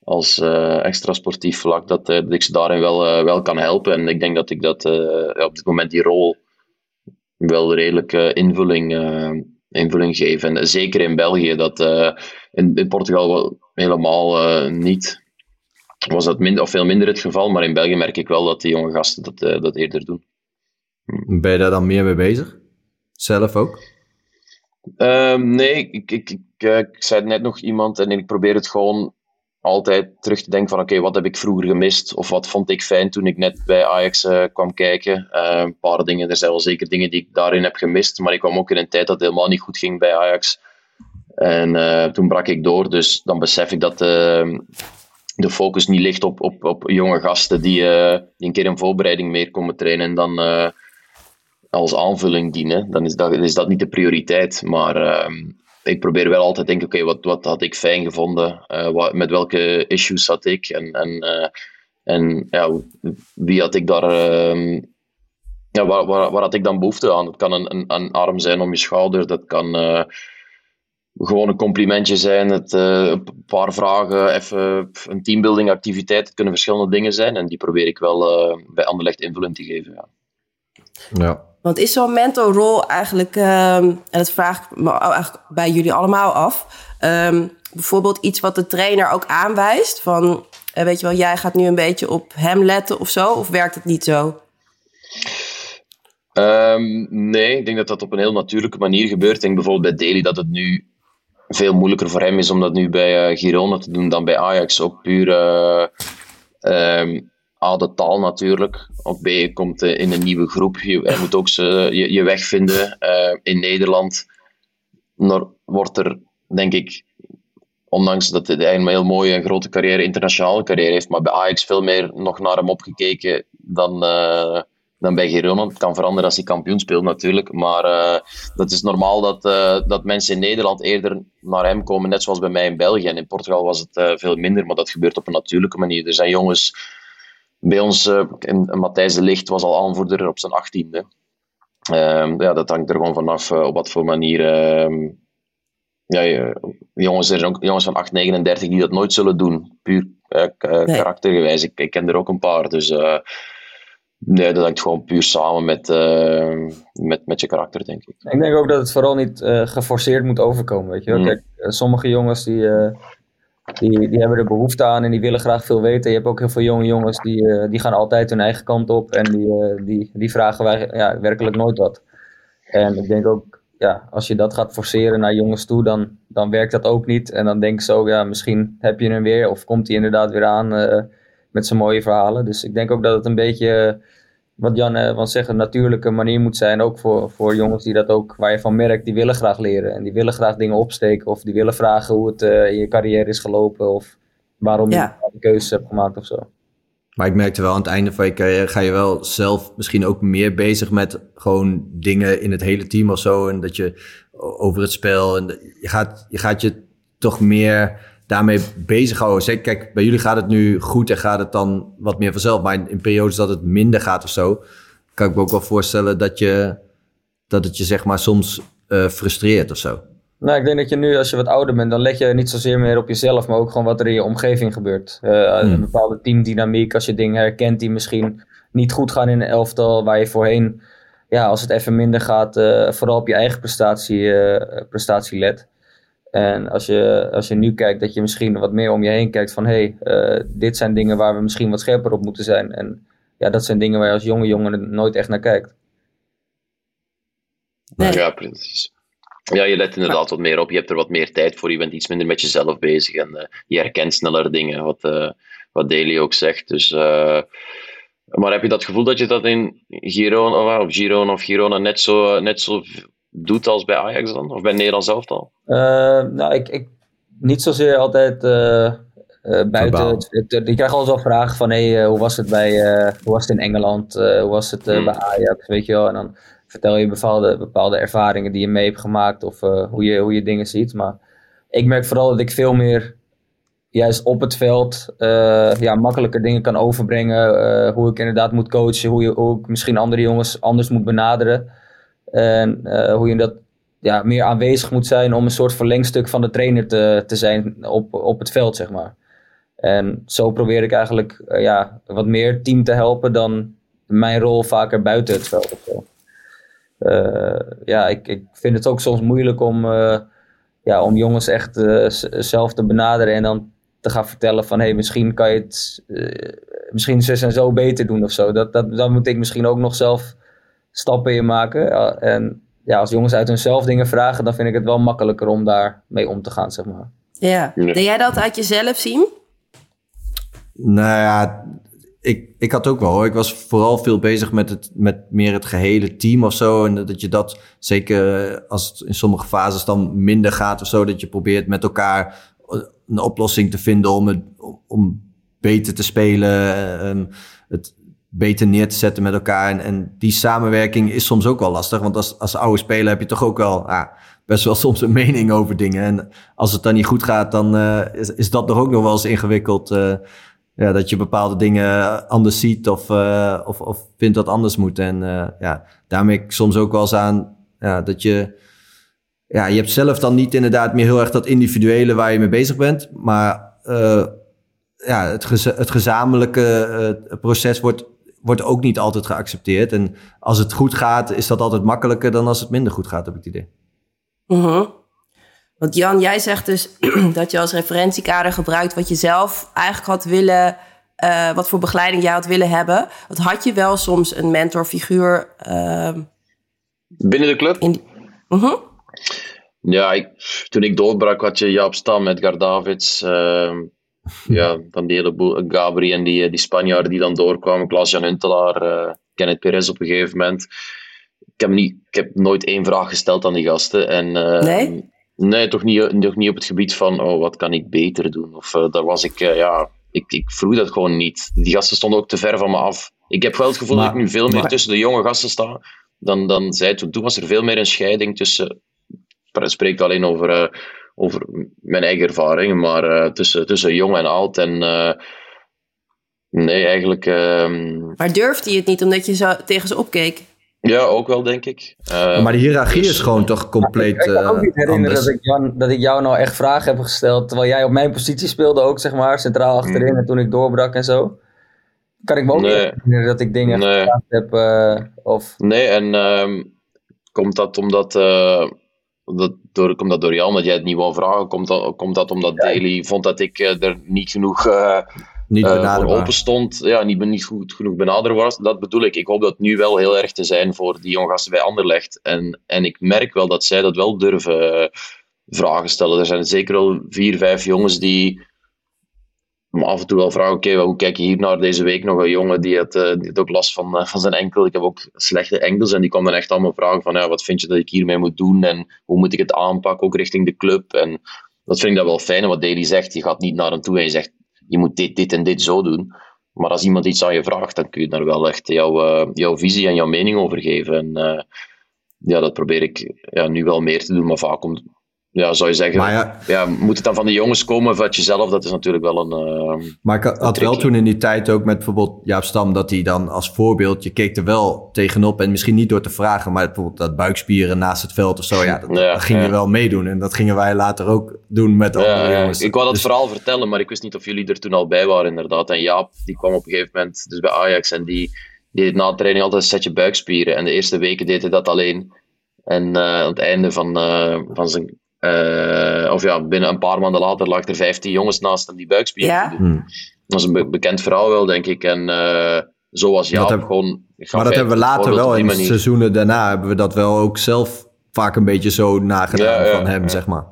als extra sportief vlak, dat, dat, ik ze daarin wel, wel kan helpen. En ik denk dat ik dat op dit moment die rol wel redelijk invulling, invulling geef. En zeker in België, dat in, in Portugal wel helemaal niet was dat minder, of veel minder het geval. Maar in België merk ik wel dat die jonge gasten dat, uh, dat eerder doen. Ben je daar dan meer mee bezig? Zelf ook? Um, nee, ik, ik, ik, ik, zei net nog iemand en ik probeer het gewoon altijd terug te denken van oké, wat heb ik vroeger gemist? Of wat vond ik fijn toen ik net bij Ajax uh, kwam kijken? een paar dingen, er zijn wel zeker dingen die ik daarin heb gemist. Maar ik kwam ook in een tijd dat het helemaal niet goed ging bij Ajax. En toen brak ik door, dus dan besef ik dat ehm, de focus niet ligt op, op, op jonge gasten die, uh, die een keer een voorbereiding meer komen trainen en dan uh, als aanvulling dienen, dan is dat, is dat niet de prioriteit. Maar uh, ik probeer wel altijd te denken, oké, wat, wat had ik fijn gevonden? Eh, wat, met welke issues zat ik? En, en, en ja, wie had ik daar... Ehm, ja, waar, waar, had ik dan behoefte aan? Het kan een, een, een arm zijn om je schouder, dat kan gewoon een complimentje zijn. Het, uh, een paar vragen, even een teambuilding activiteit. Het kunnen verschillende dingen zijn. En die probeer ik wel uh, bij Anderlecht invulling te geven. Ja. ja. Want is zo'n mentorrol eigenlijk, um, en dat vraag ik me eigenlijk bij jullie allemaal af, um, bijvoorbeeld iets wat de trainer ook aanwijst? Van, uh, weet je wel, jij gaat nu een beetje op hem letten of zo? Of werkt het niet zo? Um, nee, ik denk dat dat op een heel natuurlijke manier gebeurt. Ik denk bijvoorbeeld bij Daly dat het nu veel moeilijker voor hem is om dat nu bij uh, Girona te doen dan bij Ajax. Ook puur um, taal natuurlijk. Op B, komt uh, in een nieuwe groep. Je, hij moet ook je, je weg vinden. in Nederland wordt er, denk ik, ondanks dat hij een heel mooie en grote carrière, internationale carrière heeft, maar bij Ajax veel meer nog naar hem opgekeken dan dan bij Girona. Het kan veranderen als hij kampioen speelt natuurlijk. Maar uh, dat is normaal dat, uh, dat mensen in Nederland eerder naar hem komen, net zoals bij mij in België. En in Portugal was het uh, veel minder, maar dat gebeurt op een natuurlijke manier. Er zijn jongens, bij ons, in, Matthijs de Licht was al aanvoerder op zijn achttiende. Ehm, ja, dat hangt er gewoon vanaf op wat voor manier... Ehm, ja, jongens, er zijn ook jongens van 8, 39 die dat nooit zullen doen. Puur karaktergewijs. Ik, ik ken er ook een paar, dus... Nee, dat hangt gewoon puur samen met, uh, met, met je karakter, denk ik. Ik denk ook dat het vooral niet uh, geforceerd moet overkomen, weet je wel. Mm. Kijk, eh, sommige jongens die, uh, die, die hebben er behoefte aan en die willen graag veel weten. Je hebt ook heel veel jonge jongens die, die gaan altijd hun eigen kant op en die, die, die vragen wij ja, werkelijk nooit wat. En ik denk ook, ja, als je dat gaat forceren naar jongens toe, dan, dan werkt dat ook niet. En dan denk ik zo, ja, misschien heb je hem weer of komt hij inderdaad weer aan met zijn mooie verhalen. Dus ik denk ook dat het een beetje wat Jan uh, wil zeggen, een natuurlijke manier moet zijn. Ook voor, voor jongens die dat ook, waar je van merkt, die willen graag leren. En die willen graag dingen opsteken. Of die willen vragen hoe het uh, in je carrière is gelopen. Of waarom je de keuzes hebt gemaakt of zo. Maar ik merkte wel aan het einde van je carrière ga je wel zelf misschien ook meer bezig met gewoon dingen in het hele team of zo. En dat je over het spel en je gaat je, gaat je toch meer daarmee bezighouden. Zeker, kijk, bij jullie gaat het nu goed en gaat het dan wat meer vanzelf. Maar in, periodes dat het minder gaat of zo, kan ik me ook wel voorstellen dat, je, dat het je zeg maar soms uh, frustreert of zo. Nou, ik denk dat je nu, als je wat ouder bent, dan let je niet zozeer meer op jezelf, maar ook gewoon wat er in je omgeving gebeurt. Uh, Een hmm. bepaalde teamdynamiek, als je dingen herkent die misschien niet goed gaan in een elftal, waar je voorheen, ja, als het even minder gaat, uh, vooral op je eigen prestatie, prestatie let. En als je, als je nu kijkt, dat je misschien wat meer om je heen kijkt van hé, hey, uh, dit zijn dingen waar we misschien wat scherper op moeten zijn. En ja, dat zijn dingen waar je als jonge jongen nooit echt naar kijkt. Nee. Ja, precies. Ja, je let inderdaad wat meer op. Je hebt er wat meer tijd voor. Je bent iets minder met jezelf bezig. En uh, je herkent sneller dingen, wat, uh, wat Daly ook zegt. Dus, maar heb je dat gevoel dat je dat in Girona of Girona of Girona net zo, net zo doet als bij Ajax dan? Of bij Nederland zelf al? Uh, nou, ik, ik niet zozeer altijd uh, uh, buiten. Het, het, ik krijg altijd wel vragen van hey, hoe was het bij hoe was het in Engeland? hoe was het hmm. bij Ajax? Weet je wel? En dan vertel je bepaalde, bepaalde ervaringen die je mee hebt gemaakt of hoe, je, hoe je dingen ziet. Maar ik merk vooral dat ik veel meer juist op het veld ja, makkelijker dingen kan overbrengen. hoe ik inderdaad moet coachen, hoe, je, hoe ik misschien andere jongens anders moet benaderen. En uh, hoe je dat ja, meer aanwezig moet zijn om een soort verlengstuk van de trainer te, te zijn op, op het veld, zeg maar. En zo probeer ik eigenlijk uh, ja, wat meer team te helpen dan mijn rol vaker buiten het veld. Uh, ja, ik, ik vind het ook soms moeilijk om, ja, om jongens echt zelf te benaderen en dan te gaan vertellen van hé, hey, misschien kan je het misschien zus en zo beter doen of zo. Dat, dat, dan moet ik misschien ook nog zelf stappen in maken. en ja, als jongens uit hunzelf dingen vragen, dan vind ik het wel makkelijker om daar mee om te gaan, zeg maar. Ja. Deed jij dat uit jezelf zien? Nou ja, ik, ik had ook wel hoor. Ik was vooral veel bezig met, het, met meer het gehele team of zo. En dat je dat, zeker als het in sommige fases dan minder gaat of zo, dat je probeert met elkaar een oplossing te vinden om, het, om beter te spelen. Ehm, het, beter neer te zetten met elkaar. En, en die samenwerking is soms ook wel lastig. Want als, als oude speler heb je toch ook wel best wel soms een mening over dingen. En als het dan niet goed gaat, dan uh, is, dat nog ook nog wel eens ingewikkeld. Uh, ja, dat je bepaalde dingen anders ziet of, uh, of, of vindt dat anders moet. En ja, daarmee ik soms ook wel eens aan ja, dat je... Ja, je hebt zelf dan niet inderdaad meer heel erg dat individuele waar je mee bezig bent. Maar ja, het, het gezamenlijke proces wordt wordt ook niet altijd geaccepteerd. En als het goed gaat, is dat altijd makkelijker dan als het minder goed gaat, heb ik het idee. Uh Want Jan, jij zegt dus dat je als referentiekader gebruikt wat je zelf eigenlijk had willen, uh, wat voor begeleiding jij had willen hebben. Wat had je wel soms een mentorfiguur? Uh, Binnen de club? In... Uh Ja, ik, toen ik doorbrak had je Jaap Stam, Edgar Davids, uh, ja, van die hele Gabri en die, die Spanjaarden die dan doorkwamen, Klaas-Jan Huntelaar, uh, Kenneth Perez op een gegeven moment. Ik heb, niet, ik heb nooit één vraag gesteld aan die gasten. En, uh, nee? Nee, toch niet, toch niet op het gebied van, oh, wat kan ik beter doen? Of uh, daar was ik, ja, ik, ik vroeg dat gewoon niet. Die gasten stonden ook te ver van me af. Ik heb wel het gevoel dat ik nu veel meer tussen de jonge gasten sta dan, dan zij toen. Toen was er veel meer een scheiding tussen, ik spreek alleen over over mijn eigen ervaringen, maar uh, tussen, tussen jong en oud. En uh, nee, eigenlijk. Uh, maar durfde je het niet omdat je zo tegen ze opkeek? Ja, ook wel, denk ik. Uh, maar de hiërarchie dus, is gewoon toch compleet. Ik kan ook niet herinneren dat ik, Jan, dat ik jou nou echt vragen heb gesteld. Terwijl jij op mijn positie speelde, ook zeg maar, centraal achterin. Mm. En toen ik doorbrak en zo. Kan ik me ook nee. niet herinneren dat ik dingen nee. gevraagd heb. of... Nee, en um, komt dat omdat dat door, komt dat door Jan, dat jij het niet wou vragen? Komt dat, komt dat omdat ja. Daly vond dat ik uh, er niet genoeg uh, niet uh, open stond, ja, niet, niet goed genoeg benaderd was. Dat bedoel ik. Ik hoop dat nu wel heel erg te zijn voor die jonge gasten bij Anderlecht. En, en ik merk wel dat zij dat wel durven vragen stellen. Er zijn zeker al vier, vijf jongens die maar af en toe wel vragen, oké, hoe kijk je hier naar deze week nog een jongen die had, uh, die had ook last van, uh, van zijn enkel. Ik heb ook slechte enkels en die kwam dan echt allemaal vragen van, ja, wat vind je dat ik hiermee moet doen en hoe moet ik het aanpakken, ook richting de club. En dat vind ik dat wel fijn, wat Daly zegt. Je gaat niet naar hem toe en je zegt, je moet dit, dit en dit zo doen. Maar als iemand iets aan je vraagt, dan kun je daar wel echt jouw, uh, jouw visie en jouw mening over geven. En ja, dat probeer ik ja, nu wel meer te doen, maar vaak komt ja, zou je zeggen, ja, ja, moet het dan van de jongens komen of uit jezelf? Dat is natuurlijk wel een. Uh, maar ik had wel toen in die tijd ook met bijvoorbeeld Jaap Stam, dat hij dan als voorbeeld, je keek er wel tegenop en misschien niet door te vragen, maar bijvoorbeeld dat buikspieren naast het veld of zo, ja, dat, ja, ging je wel meedoen. En dat gingen wij later ook doen met andere jongens. Ik wou dat dus... verhaal vertellen, maar ik wist niet of jullie er toen al bij waren, inderdaad. En Jaap, die kwam op een gegeven moment dus bij Ajax en die, die deed na de training altijd een setje buikspieren. En de eerste weken deed hij dat alleen. En uh, aan het einde van, uh, van zijn uh, of ja, binnen een paar maanden later lag er 15 jongens naast hem die buikspieren ja? Hmm. Dat is een bekend verhaal wel, denk ik. En uh, zo was Jaap heb, gewoon... Maar dat hebben we later wel, in de seizoenen daarna hebben we dat wel ook zelf vaak een beetje zo nagedaan van hem, zeg maar.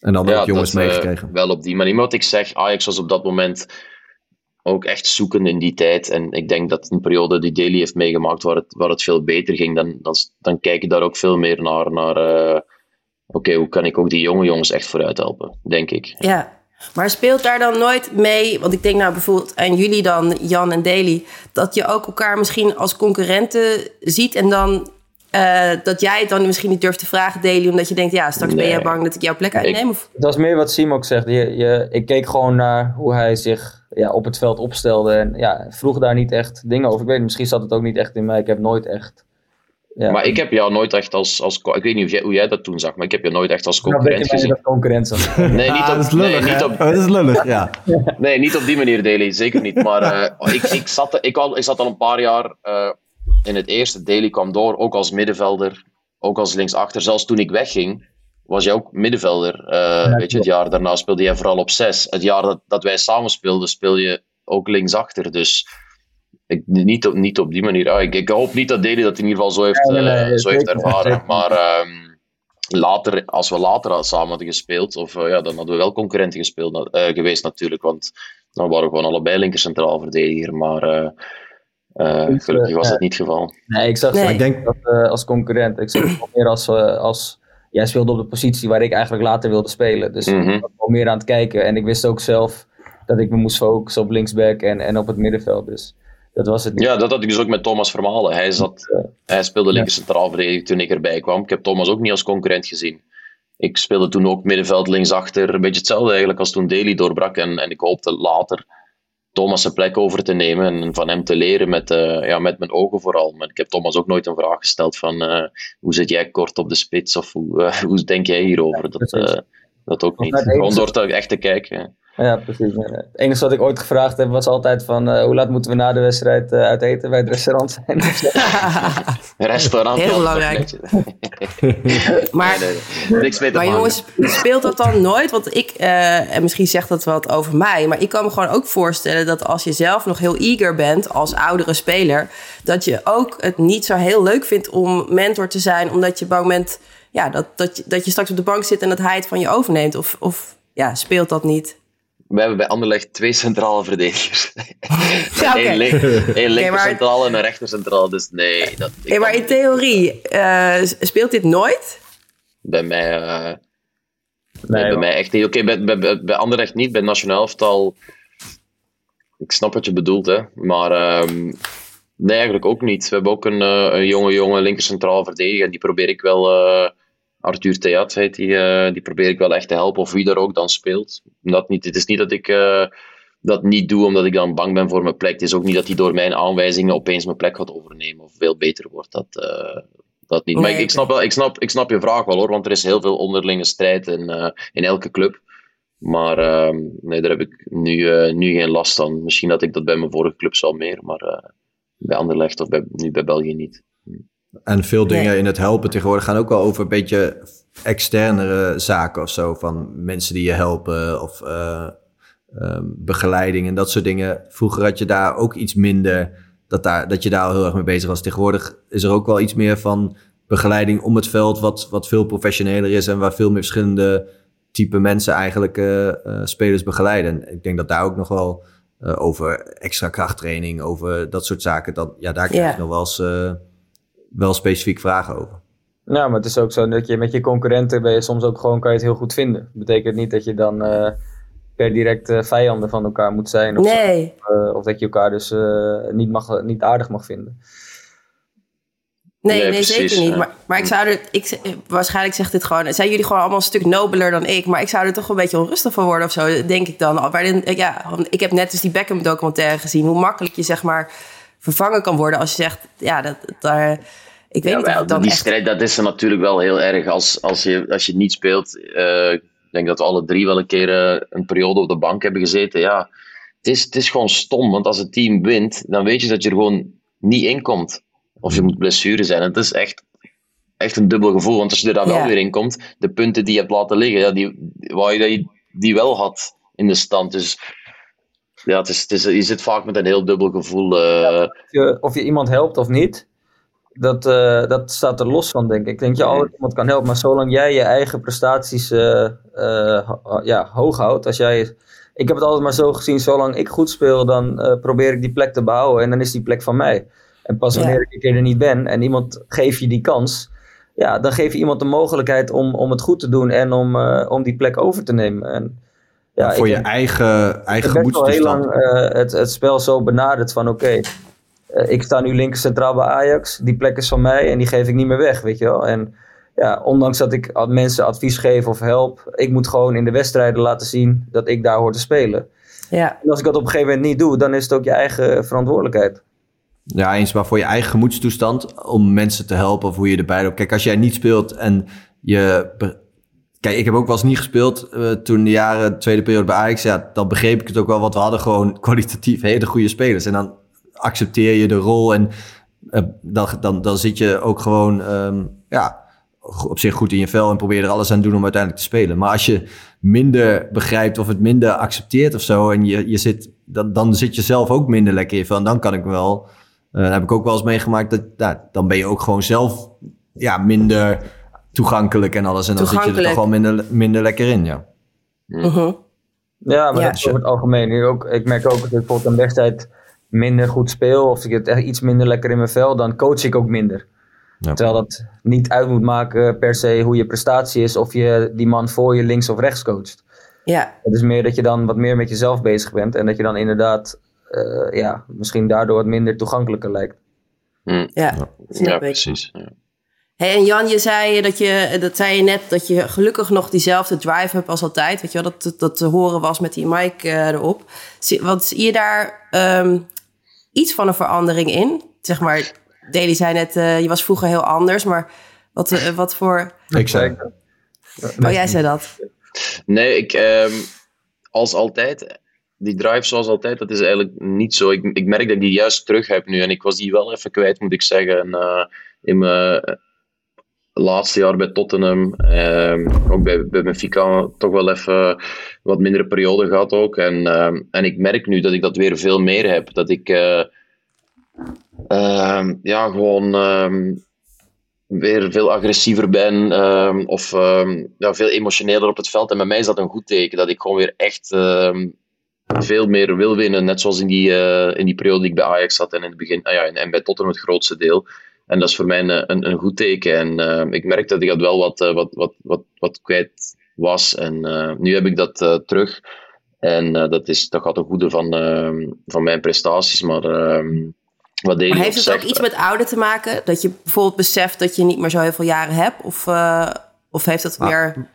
En dan ook jongens dat, eh, meegekregen. Uh, wel op die manier. Maar wat ik zeg, Ajax was op dat moment ook echt zoeken in die tijd. En ik denk dat een periode die Daly heeft meegemaakt waar het, waar het veel beter ging, dan, dan, dan kijk je daar ook veel meer naar... naar oké, hoe kan ik ook die jonge jongens echt vooruit helpen, denk ik. Ja, maar speelt daar dan nooit mee, want ik denk nou bijvoorbeeld aan jullie dan, Jan en Daly, dat je ook elkaar misschien als concurrenten ziet en dan uh, dat jij het dan misschien niet durft te vragen, Daly, omdat je denkt, ja, straks ben jij bang dat ik jouw plek uitneem? Of? Dat is meer wat Sim ook zegt. Je, je, ik keek gewoon naar hoe hij zich ja, op het veld opstelde en ja, vroeg daar niet echt dingen over. Ik weet misschien zat het ook niet echt in mij. Ik heb nooit echt ja. Maar ik heb jou nooit echt als, als... Ik weet niet hoe jij, hoe jij dat toen zag, maar ik heb je nooit echt als concurrent nou, gezien. Dat concurrent nee, niet op, dat is lullig, nee, niet op, dat is lullig, ja. nee, niet op die manier, Daily. Zeker niet. Maar uh, ik, ik, zat, ik, al, ik zat al een paar jaar uh, in het eerste. Daily kwam door, ook als middenvelder, ook als linksachter. Zelfs toen ik wegging, was jij ook middenvelder. Uh, ja, weet je, het jaar daarna speelde jij vooral op zes. Het jaar dat, dat wij samen speelden, speel je ook linksachter. Dus ik, niet, op, niet op die manier. Ah, ik, ik, hoop niet dat Deli dat in ieder geval zo heeft, uh, zo heeft ervaren. Maar um, later, als we later samen hadden gespeeld, of, uh, ja, dan hadden we wel concurrenten gespeeld, uh, geweest natuurlijk. Want dan waren we gewoon allebei linker centraal verdediger. Maar gelukkig was dat niet het geval. Nee, ik zag nee. ik denk dat als concurrent. Ik zag het meer als, als jij speelde op de positie waar ik eigenlijk later wilde spelen. Dus mm -hmm. ik was wel meer aan het kijken. En ik wist ook zelf dat ik me moest focussen op linksback en, en op het middenveld. Dus dat was het niet. Ja, dat had ik dus ook met Thomas Vermalen. Hij, zat, hij speelde linker centraal verdediger toen ik erbij kwam. Ik heb Thomas ook niet als concurrent gezien. Ik speelde toen ook middenveld linksachter. Een beetje hetzelfde eigenlijk als toen Daly doorbrak. En, en ik hoopte later Thomas zijn plek over te nemen en van hem te leren met, uh, ja, met mijn ogen vooral. Maar ik heb Thomas ook nooit een vraag gesteld van uh, hoe zit jij kort op de spits of hoe, uh, hoe denk jij hierover? Dat, dat ook niet. Gewoon door te, echt te kijken. Ja, precies. Het enige wat ik ooit gevraagd heb was altijd van uh, hoe laat moeten we na de wedstrijd uh, uit eten bij het restaurant zijn? restaurant. Heel belangrijk. maar maar jongens, speelt dat dan nooit? Want ik, uh, en misschien zegt dat wat over mij, maar ik kan me gewoon ook voorstellen dat als je zelf nog heel eager bent als oudere speler, dat je ook het niet zo heel leuk vindt om mentor te zijn, omdat je bang bent ja, dat, dat, dat je straks op de bank zit en dat hij het van je overneemt. Of, of ja, speelt dat niet? We hebben bij Anderlecht twee centrale verdedigers. ja, okay. Eén, link, één linker centraal en een rechter centraal. Dus nee. Dat, hey, maar in theorie, uh, speelt dit nooit? Bij mij, uh, nee, bij, mij echt niet. Oké, okay, bij, bij, bij Anderlecht niet. Bij Nationaal Elftal... Ik snap wat je bedoelt, hè. Maar um, nee, eigenlijk ook niet. We hebben ook een, uh, een jonge, jonge linker centraal verdediger. En die probeer ik wel Arthur Theat heet die, uh, die probeer ik wel echt te helpen, of wie daar ook dan speelt. Dat niet, het is niet dat ik uh, dat niet doe omdat ik dan bang ben voor mijn plek. Het is ook niet dat hij door mijn aanwijzingen opeens mijn plek gaat overnemen of veel beter wordt. Dat, uh, dat niet. maar ik, ik, snap wel, ik, snap, ik snap je vraag wel hoor, want er is heel veel onderlinge strijd in, in elke club. Maar ehm, nee, daar heb ik nu, nu geen last van. Misschien dat ik dat bij mijn vorige club zal meer, maar bij Anderlecht of bij, nu bij België niet. En veel dingen in het helpen tegenwoordig gaan ook wel over een beetje externere zaken of zo. Van mensen die je helpen of uh, ehm, begeleiding en dat soort dingen. Vroeger had je daar ook iets minder, dat, daar, dat je daar al heel erg mee bezig was. Tegenwoordig is er ook wel iets meer van begeleiding om het veld, wat, wat veel professioneler is en waar veel meer verschillende type mensen eigenlijk uh, spelers begeleiden. ik denk dat daar ook nog wel uh, over extra krachttraining, over dat soort zaken, dat, ja, daar krijg je nog wel eens wel specifiek vragen over. Nou, maar het is ook zo dat je met je concurrenten ben je soms ook gewoon kan je het heel goed vinden. Dat betekent niet dat je dan per direct vijanden van elkaar moet zijn. Of, nee. of dat je elkaar dus niet, mag, niet aardig mag vinden. Nee, nee, zeker niet. Maar, maar ik zou er, ik, waarschijnlijk zegt dit gewoon, zijn jullie gewoon allemaal een stuk nobeler dan ik, maar ik zou er toch een beetje onrustig van worden of zo, denk ik dan. Waarin, ja, ik heb net dus die Beckham documentaire gezien, hoe makkelijk je zeg maar vervangen kan worden als je zegt, ja, dat, daar, ik weet ja, niet. Dan die echt... strijd, dat is er natuurlijk wel heel erg als, als, je, als je niet speelt. Uh, ik denk dat we alle drie wel een keer uh, een periode op de bank hebben gezeten. Ja, het is, het is gewoon stom, want als het team wint, dan weet je dat je er gewoon niet in komt. Of je moet blessure zijn. Het is echt, echt een dubbel gevoel. Want als je er dan wel weer in komt, de punten die je hebt laten liggen, ja, die, wou je dat je die wel had in de stand. Dus ja, het is, het is, je zit vaak met een heel dubbel gevoel. Uh... Ja, of, je, of, je, iemand helpt of niet, dat, uh, dat staat er los van, denk ik. Ik denk je altijd iemand kan helpen, maar zolang jij je eigen prestaties uh, ja, hoog houdt, als jij. Ik heb het altijd maar zo gezien, zolang ik goed speel, dan probeer ik die plek te behouden en dan is die plek van mij. En pas wanneer ik er niet ben en iemand geeft je die kans, ja, dan geef je iemand de mogelijkheid om, om het goed te doen en om, uh, om die plek over te nemen. En, ja, voor je eigen, eigen gemoedstoestand. Ik heb al heel lang uh, het, het spel zo benaderd van oké, okay, uh, ik sta nu linker centraal bij Ajax, die plek is van mij en die geef ik niet meer weg, weet je wel. En ja, ondanks dat ik mensen advies geef of help, ik moet gewoon in de wedstrijden laten zien dat ik daar hoor te spelen. Ja. En als ik dat op een gegeven moment niet doe, dan is het ook je eigen verantwoordelijkheid. Ja, eens maar voor je eigen gemoedstoestand om mensen te helpen of hoe je erbij loopt. Kijk, als jij niet speelt en je. Kijk, ik heb ook wel eens niet gespeeld uh, toen de jaren tweede periode bij Ajax. Ja, dan begreep ik het ook wel, want we hadden gewoon kwalitatief hele goede spelers. En dan accepteer je de rol en uh, dan, dan, dan zit je ook gewoon um, ja, op zich goed in je vel en probeer er alles aan te doen om uiteindelijk te spelen. Maar als je minder begrijpt of het minder accepteert of zo en je, je zit, dan, dan zit je zelf ook minder lekker in je vel. En dan kan ik wel uh, heb ik ook wel eens meegemaakt dat nou, dan ben je ook gewoon zelf ja, minder toegankelijk en alles. En dan zit je er toch wel minder, minder lekker in, ja. -huh. Ja, maar ja. dat is over het algemeen. Nu ook, ik merk ook dat ik bijvoorbeeld een wedstrijd minder goed speel of ik het echt iets minder lekker in mijn vel, dan coach ik ook minder. Ja. Terwijl dat niet uit moet maken per se hoe je prestatie is of je die man voor je links of rechts coacht. Ja. Het is meer dat je dan wat meer met jezelf bezig bent en dat je dan inderdaad uh, ja, misschien daardoor wat minder toegankelijker lijkt. Mm. Ja, ja precies. Hey, en Jan, je zei, dat je, dat zei je net dat je gelukkig nog diezelfde drive hebt als altijd. Weet je wel, dat, dat te horen was met die mic uh, erop. Want zie je daar um, iets van een verandering in? Zeg maar, Deli zei net, uh, je was vroeger heel anders, maar wat, uh, wat voor... Ik zei... Oh, jij zei dat. Nee, ik, um, als altijd die drive zoals altijd, dat is eigenlijk niet zo. Ik, ik merk dat ik die juist terug heb nu. En ik was die wel even kwijt, moet ik zeggen. En, uh, in mijn laatste jaar bij Tottenham, uh, ook bij, bij Benfica, toch wel even wat mindere periode gehad ook. En, uh, en ik merk nu dat ik dat weer veel meer heb. Dat ik uh, ja, gewoon weer veel agressiever ben of ja, veel emotioneler op het veld. En bij mij is dat een goed teken, dat ik gewoon weer echt veel meer wil winnen. Net zoals in die, uh, in die periode die ik bij Ajax zat en in het begin, ah ja, en bij Tottenham het grootste deel. En dat is voor mij een, een, een goed teken. En uh, ik merk dat ik dat wel wat, uh, wat, wat, wat, wat kwijt was. En nu heb ik dat terug. En dat, is, dat gaat een goede van, van mijn prestaties. Maar, wat maar heeft het zegt, ook iets met ouder te maken? Dat je bijvoorbeeld beseft dat je niet meer zo heel veel jaren hebt? Of, of heeft dat ah. meer...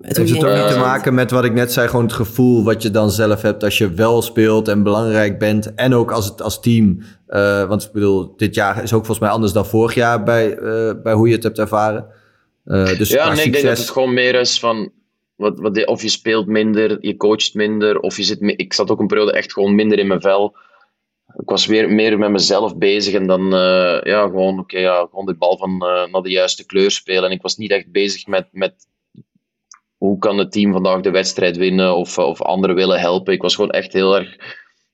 Het heeft het ook niet te maken met wat ik net zei, gewoon het gevoel wat je dan zelf hebt als je wel speelt en belangrijk bent. En ook als het als team. Uh, want ik bedoel, dit jaar is ook volgens mij anders dan vorig jaar bij, uh, bij hoe je het hebt ervaren. Uh, dus ja, nee, ik denk dat het gewoon meer is van. Wat, wat, of je speelt minder, je coacht minder, of je zit. Ik zat ook een periode echt gewoon minder in mijn vel. Ik was weer meer met mezelf bezig en dan ja, gewoon, oké, okay, ja, gewoon de bal van naar de juiste kleur spelen. En ik was niet echt bezig met, met hoe kan het team vandaag de wedstrijd winnen of, of anderen willen helpen. Ik was gewoon echt heel erg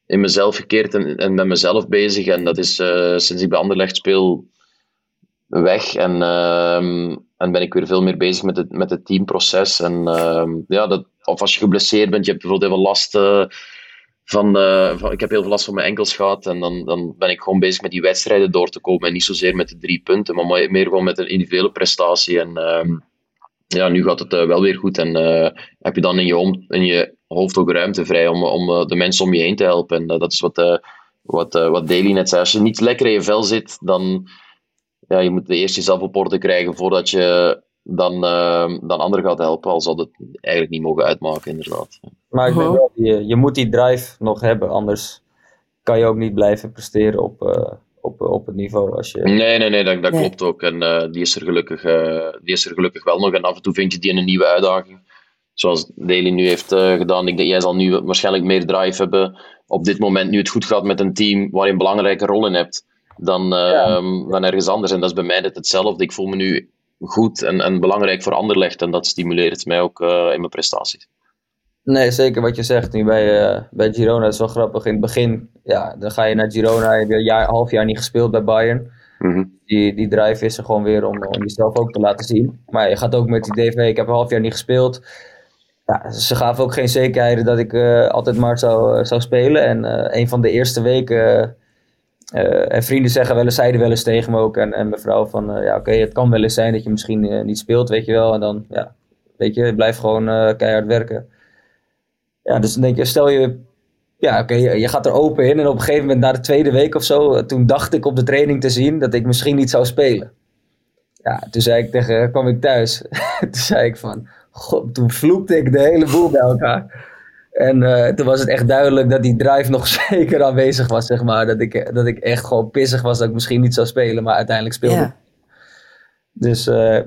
in mezelf gekeerd en, en met mezelf bezig. En dat is uh, sinds ik bij Anderlecht speel weg. En, uh, en ben ik weer veel meer bezig met het, met het teamproces. En uh, ja, dat, of als je geblesseerd bent, je hebt bijvoorbeeld heel veel last uh, van, van, Ik heb heel veel last van mijn enkels gehad. En dan, dan ben ik gewoon bezig met die wedstrijden door te komen. En niet zozeer met de drie punten, maar meer gewoon met een individuele prestatie. En ehm, ja, nu gaat het wel weer goed. En heb je dan in je, om, in je hoofd ook ruimte vrij om, om de mensen om je heen te helpen. En dat is wat, wat, wat Daly net zei. Als je niet lekker in je vel zit, dan ja, je moet eerst jezelf op orde krijgen voordat je dan, uh, dan anderen gaat helpen. Al zal het eigenlijk niet mogen uitmaken, inderdaad. Maar ik denk wel, je, je moet die drive nog hebben, anders kan je ook niet blijven presteren op, uh, op, op het niveau. Als je... Nee, nee, nee, dat, dat klopt ook. En uh, die, is er gelukkig, uh, die is er gelukkig wel nog. En af en toe vind je die in een nieuwe uitdaging. Zoals Daly nu heeft gedaan. Ik denk, jij zal nu waarschijnlijk meer drive hebben. Op dit moment, nu het goed gaat met een team waar je een belangrijke rol in hebt dan, ja. Ehm, dan ergens anders. En dat is bij mij net hetzelfde. Ik voel me nu goed en, en belangrijk voor Anderlecht. En dat stimuleert mij ook uh, in mijn prestaties. Nee, zeker wat je zegt. Nu bij, uh, bij Girona is wel grappig. In het begin, ja, dan ga je naar Girona. Je hebt een jaar, half jaar niet gespeeld bij Bayern. Mm -hmm. die, die drive is er gewoon weer om, om jezelf ook te laten zien. Maar je gaat ook met die DV. Ik heb een half jaar niet gespeeld. Ja, ze gaven ook geen zekerheden dat ik uh, altijd maar zou, zou spelen. En een van de eerste weken uh, en vrienden zeggen wel eens, zeiden wel eens tegen me ook en, en mevrouw van, uh, ja oké, okay, het kan wel eens zijn dat je misschien niet speelt, weet je wel. En dan, ja, weet je, blijf gewoon keihard werken. Ja, dus dan denk je, stel je, ja oké, okay, je gaat er open in en op een gegeven moment na de tweede week of zo, toen dacht ik op de training te zien dat ik misschien niet zou spelen. Ja, toen zei ik tegen, kwam ik thuis, toen zei ik van, god, toen vloekte ik de hele boel bij elkaar. En uh, toen was het echt duidelijk dat die drive nog zeker aanwezig was, zeg maar. Dat ik, dat ik echt gewoon pissig was dat ik misschien niet zou spelen, maar uiteindelijk speelde Ja. Dus uh,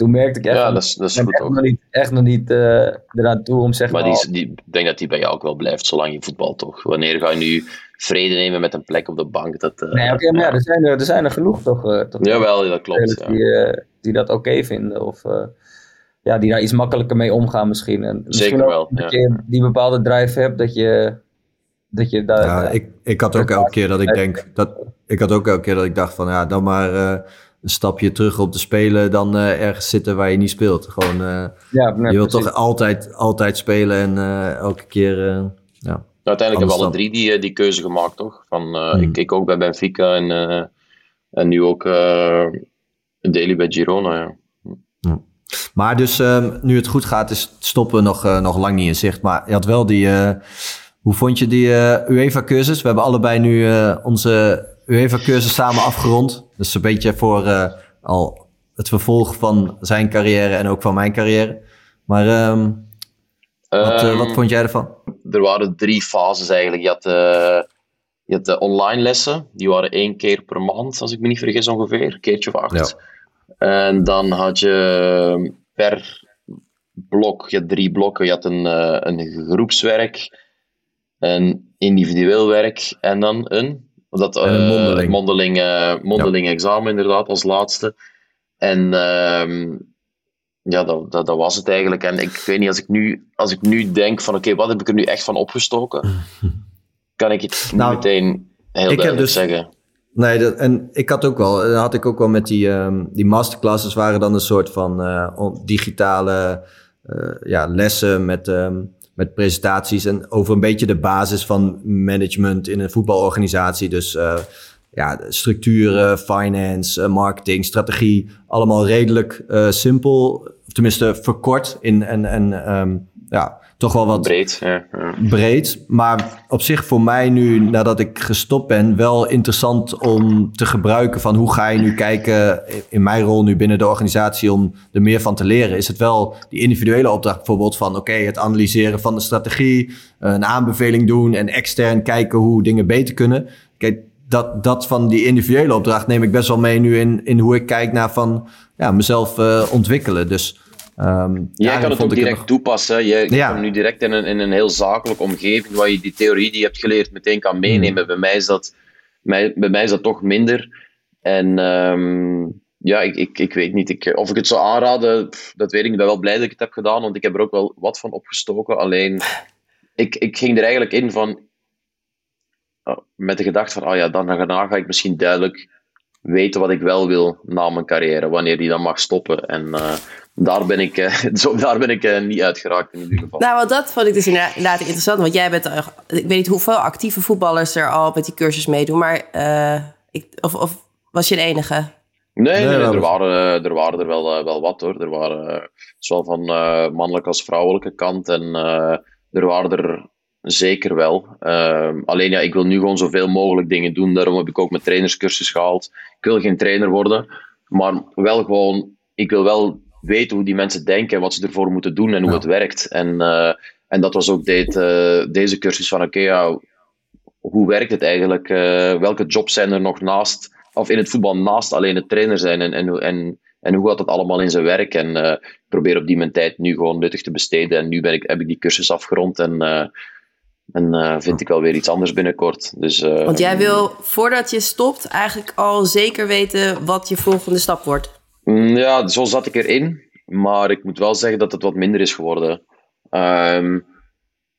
toen merkte ik echt, Ja, dat is, dat is goed echt ook. nog niet, echt nog niet uh, eraan toe om zeg Maar maar... die, ik denk dat die bij jou ook wel blijft, zolang je voetbal toch. Wanneer ga je nu vrede nemen met een plek op de bank? Dat, eh, Nee, oké, maar ja, er zijn er, er zijn er genoeg toch, eh, toch Jawel, dat klopt. Ja. die, eh, die dat oké vinden. Of eh, ja, die daar iets makkelijker mee omgaan misschien. En misschien Zeker ook wel, Dat ja. je die bepaalde drive hebt, dat je, dat je daar... Ja, ik, ik had ook elke keer dat ik denk, dat, ik had ook elke keer dat ik dacht van ja, dan maar eh, een stapje terug op te spelen dan eh, ergens zitten waar je niet speelt. Gewoon, eh, ja, nee, je wilt precies. toch altijd, altijd spelen en eh, elke keer, eh, ja. Uiteindelijk hebben we alle drie die, die keuze gemaakt, toch? Van, eh, Hmm. Ik keek ook bij Benfica en, eh, en nu ook eh Daily bij Girona. Ja. Maar dus ehm, nu het goed gaat is stoppen nog, eh, nog lang niet in zicht. Maar je had wel die, eh, hoe vond je die eh, UEFA-cursus? We hebben allebei nu eh, onze UEFA-cursus samen afgerond. Dus een beetje voor eh, al het vervolg van zijn carrière en ook van mijn carrière. Maar ehm, wat, eh, Ehm, wat vond jij ervan? er waren drie fases eigenlijk. Je had, eh, je had de online lessen, die waren één keer per maand, als ik me niet vergis ongeveer, een keertje of acht. En dan had je per blok, je had drie blokken, je had een, een groepswerk, een individueel werk en dan een, dat, een eh, mondeling. mondeling, eh, mondeling examen inderdaad als laatste. En ehm, ja, dat, dat, dat was het eigenlijk. En ik weet niet, als ik nu, als ik nu denk van oké, wat heb ik er nu echt van opgestoken? Kan ik het niet Nou, meteen heel duidelijk dus- zeggen. Nee, dat, en ik had ook wel, dat had ik ook wel met die, ehm, die masterclasses waren dan een soort van eh, digitale ja, lessen met, ehm, met presentaties en over een beetje de basis van management in een voetbalorganisatie. Dus eh, ja, structuren, finance, eh, marketing, strategie, allemaal redelijk eh, simpel, tenminste verkort in en, en ehm, ja, toch wel wat Breed. Ja, ja. breed. Maar op zich voor mij nu, nadat ik gestopt ben, wel interessant om te gebruiken van hoe ga je nu kijken in mijn rol nu binnen de organisatie om er meer van te leren. Is het wel die individuele opdracht bijvoorbeeld van oké, het analyseren van de strategie, een aanbeveling doen en extern kijken hoe dingen beter kunnen. Kijk, dat, dat van die individuele opdracht neem ik best wel mee nu in, in hoe ik kijk naar van ja, mezelf eh, ontwikkelen. Dus ehm, Jij kan het ook direct nog- toepassen. Je, Ja. kan nu direct in een, in een heel zakelijke omgeving waar je die theorie die je hebt geleerd meteen kan meenemen. Bij, mij is dat, mij, bij mij is dat toch minder. En ehm, ja, ik, ik, ik weet niet. Ik, of ik het zou aanraden, dat weet ik. Ik ben wel blij dat ik het heb gedaan, want ik heb er ook wel wat van opgestoken. Alleen, ik, ik ging er eigenlijk in van... Oh, met de gedachte van, oh ja, dan daarna ga ik misschien duidelijk weten wat ik wel wil na mijn carrière, wanneer die dan mag stoppen. En uh, daar ben ik, uh, zo, daar ben ik uh, niet uitgeraakt in ieder geval. Nou, want dat vond ik dus inderdaad interessant. Want jij bent, ik weet niet hoeveel actieve voetballers er al met die cursus meedoen, maar ik, of, of was je de enige? Nee, nee, er, waren, er waren er wel, wel wat hoor. Er waren zowel van mannelijke als vrouwelijke kant. En er waren er Zeker wel. Uh, alleen ja, ik wil nu gewoon zoveel mogelijk dingen doen. Daarom heb ik ook mijn trainerscursus gehaald. Ik wil geen trainer worden, maar wel gewoon, ik wil wel weten hoe die mensen denken en wat ze ervoor moeten doen en hoe het werkt. En, uh, en dat was ook dit, uh, deze cursus van, oké, ja, hoe werkt het eigenlijk? Uh, welke jobs zijn er nog naast, of in het voetbal naast alleen het trainer zijn? En, en, en, en hoe gaat dat allemaal in zijn werk? En ik probeer op die mijn tijd nu gewoon nuttig te besteden. En nu ben ik, heb ik die cursus afgerond en en uh, vind ik wel weer iets anders binnenkort. Dus, uh, Want jij wil, voordat je stopt, eigenlijk al zeker weten wat je volgende stap wordt. Mm, ja, zo zat ik erin. Maar ik moet wel zeggen dat het wat minder is geworden. Um,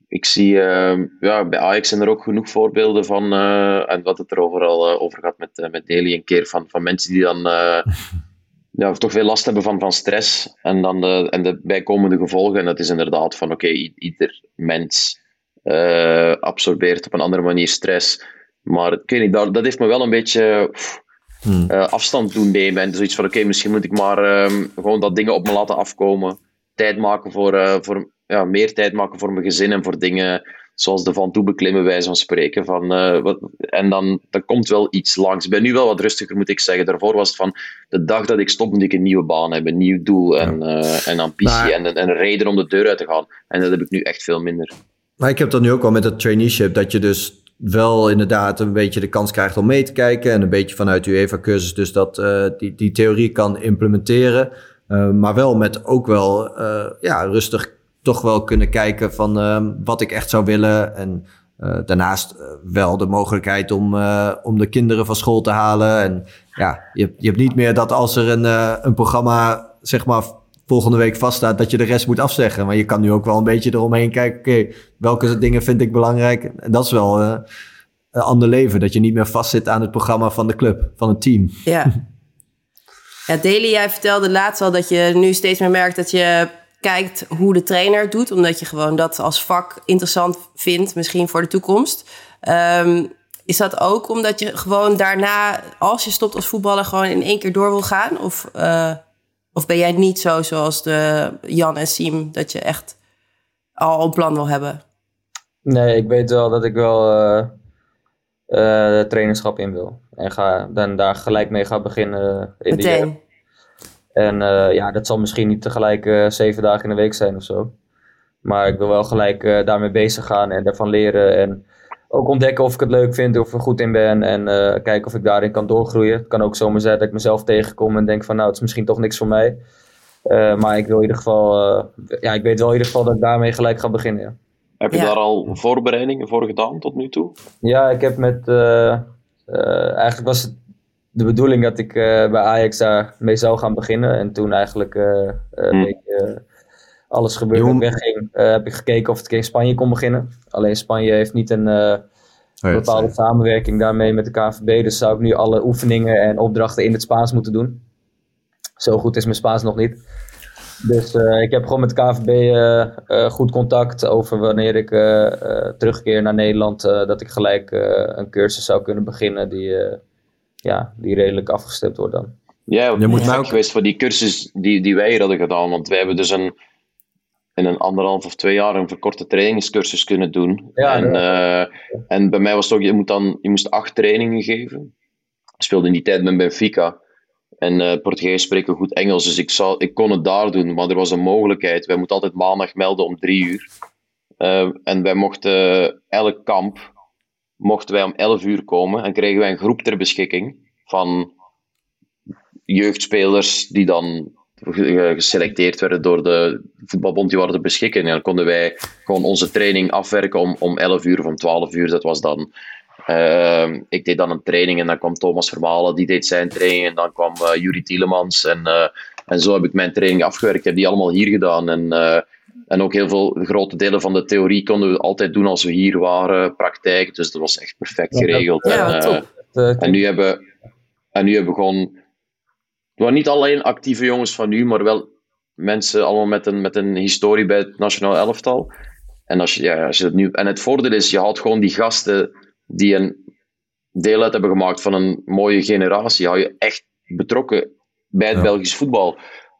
ik zie, uh, ja, bij Ajax zijn er ook genoeg voorbeelden van, uh, en wat het er overal over gaat met, met Daly een keer, van, van mensen die dan ja, toch veel last hebben van, van stress en dan de, en de bijkomende gevolgen. En dat is inderdaad van, oké, ieder mens absorbeert op een andere manier stress. Maar ik weet niet, dat, dat heeft me wel een beetje hmm. uh, afstand doen nemen. En zoiets van, oké, misschien moet ik maar um, gewoon dat dingen op me laten afkomen. Tijd maken voor, uh, voor ja, meer tijd maken voor mijn gezin en voor dingen zoals de van toe beklimmen, wijze van spreken. Van, wat, en dan, dan komt wel iets langs. Ik ben nu wel wat rustiger, moet ik zeggen. Daarvoor was het van, de dag dat ik stop, moet ik een nieuwe baan hebben, een nieuw doel en, en ambitie en, en een reden om de deur uit te gaan. En dat heb ik nu echt veel minder. Maar ik heb dat nu ook wel met het traineeship, dat je dus wel inderdaad een beetje de kans krijgt om mee te kijken en een beetje vanuit uw UEFA-cursus dus dat uh, die, die theorie kan implementeren. Uh, maar wel met ook wel uh, ja, rustig toch wel kunnen kijken van wat ik echt zou willen. En daarnaast wel de mogelijkheid om, om de kinderen van school te halen. En ja, je, je hebt niet meer dat als er een, een programma zeg maar volgende week vaststaat dat je de rest moet afzeggen. Maar je kan nu ook wel een beetje eromheen kijken. Oké, welke dingen vind ik belangrijk? En dat is wel uh, een ander leven. Dat je niet meer vastzit aan het programma van de club, van het team. Ja. Ja, Daily, jij vertelde laatst al dat je nu steeds meer merkt dat je kijkt hoe de trainer het doet. Omdat je gewoon dat als vak interessant vindt, misschien voor de toekomst. Um, is dat ook omdat je gewoon daarna, als je stopt als voetballer, gewoon in één keer door wil gaan? Of... Uh... Of ben jij niet zo zoals de Jan en Siem, dat je echt al een plan wil hebben? Nee, ik weet wel dat ik wel uh, uh, trainerschap in wil. En ga, dan daar gelijk mee gaan beginnen in Meteen. de En uh, ja, dat zal misschien niet tegelijk zeven dagen in de week zijn of zo. Maar ik wil wel gelijk daarmee bezig gaan en daarvan leren. En ook ontdekken of ik het leuk vind, of ik er goed in ben. En uh, kijken of ik daarin kan doorgroeien. Het kan ook zomaar zijn dat ik mezelf tegenkom en denk van nou, het is misschien toch niks voor mij. Uh, maar ik wil in ieder geval, uh, ja, ik weet wel in ieder geval dat ik daarmee gelijk ga beginnen. Ja. Heb je ja. daar al voorbereidingen voor gedaan tot nu toe? Ja, ik heb met, eigenlijk was het de bedoeling dat ik bij Ajax daar mee zou gaan beginnen. En toen eigenlijk een hmm. beetje alles gebeurde en wegging, uh, heb ik gekeken of ik in Spanje kon beginnen. Alleen Spanje heeft niet een uh, oh, bepaalde samenwerking daarmee met de KVB. Dus zou ik nu alle oefeningen en opdrachten in het Spaans moeten doen. Zo goed is mijn Spaans nog niet. Dus uh, ik heb gewoon met de KVB goed contact over wanneer ik terugkeer naar Nederland. dat ik gelijk een cursus zou kunnen beginnen die, ja, die redelijk afgestemd wordt dan. Ja, je moet ook geweest voor die cursus die, die wij hier hadden gedaan. Want wij hebben dus een in een anderhalf of twee jaar een verkorte trainingscursus kunnen doen. Ja, en, uh, en bij mij was het ook, je, moet dan, je moest acht trainingen geven. Ik speelde in die tijd met Benfica. En uh, Portugees spreken goed Engels, dus ik, zou, ik kon het daar doen, maar er was een mogelijkheid. Wij moeten altijd maandag melden om drie uur. Uh, en wij mochten elk kamp mochten wij om 11 uur komen en kregen wij een groep ter beschikking van jeugdspelers die dan geselecteerd werden door de voetbalbond, die waren te beschikken. En dan konden wij gewoon onze training afwerken om, om 11 uur of om 12 uur. Dat was dan Ehm, ik deed dan een training en dan kwam Thomas Vermalen, die deed zijn training. En dan kwam uh, Juri Tielemans. En, uh, en zo heb ik mijn training afgewerkt. Ik heb die allemaal hier gedaan. En, uh, en ook heel veel grote delen van de theorie konden we altijd doen als we hier waren, praktijk. Dus dat was echt perfect geregeld. Ja, en, en, nu hebben, en nu hebben we gewoon. Waren niet alleen actieve jongens van nu, maar wel mensen allemaal met een, met een historie bij het nationaal elftal. En, als je, ja, als je het, nu, en het voordeel is, je haalt gewoon die gasten die een deel uit hebben gemaakt van een mooie generatie, hou je echt betrokken bij het Ja. Belgisch voetbal.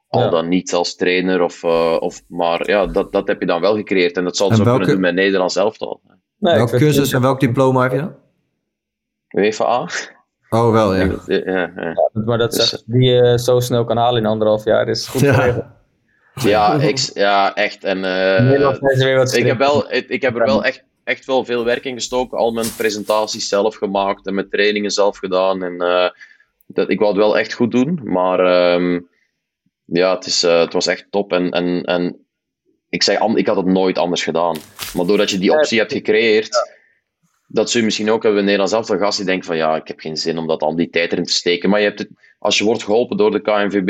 Al Ja. dan niet als trainer, of, uh, of, maar ja, dat, dat heb je dan wel gecreëerd. En dat zal ze ook welke- kunnen doen met Nederlands elftal. Nee, ik welk vind- cursus en welk diploma heb je dan? UEFA? Oh, wel, ja. Ja, ja, ja. Maar dat Dus- zeg, die je zo snel kan halen in anderhalf jaar is goed Ja. geregeld. Ja, ik, ja echt. En, eh, ik, heb wel, ik, ik heb er wel echt, echt wel veel werk in gestoken. Al mijn presentaties zelf gemaakt en mijn trainingen zelf gedaan. En, eh, dat, ik wou het wel echt goed doen. Maar ehm, ja, het, is, eh, het was echt top. En, en, en ik, zeg, an- ik had het nooit anders gedaan. Maar doordat je die optie hebt gecreëerd. Dat je misschien ook hebben in Nederland zelf. Een gast die denkt van ja, ik heb geen zin om dat al die tijd erin te steken. Maar je hebt het, als je wordt geholpen door de KNVB.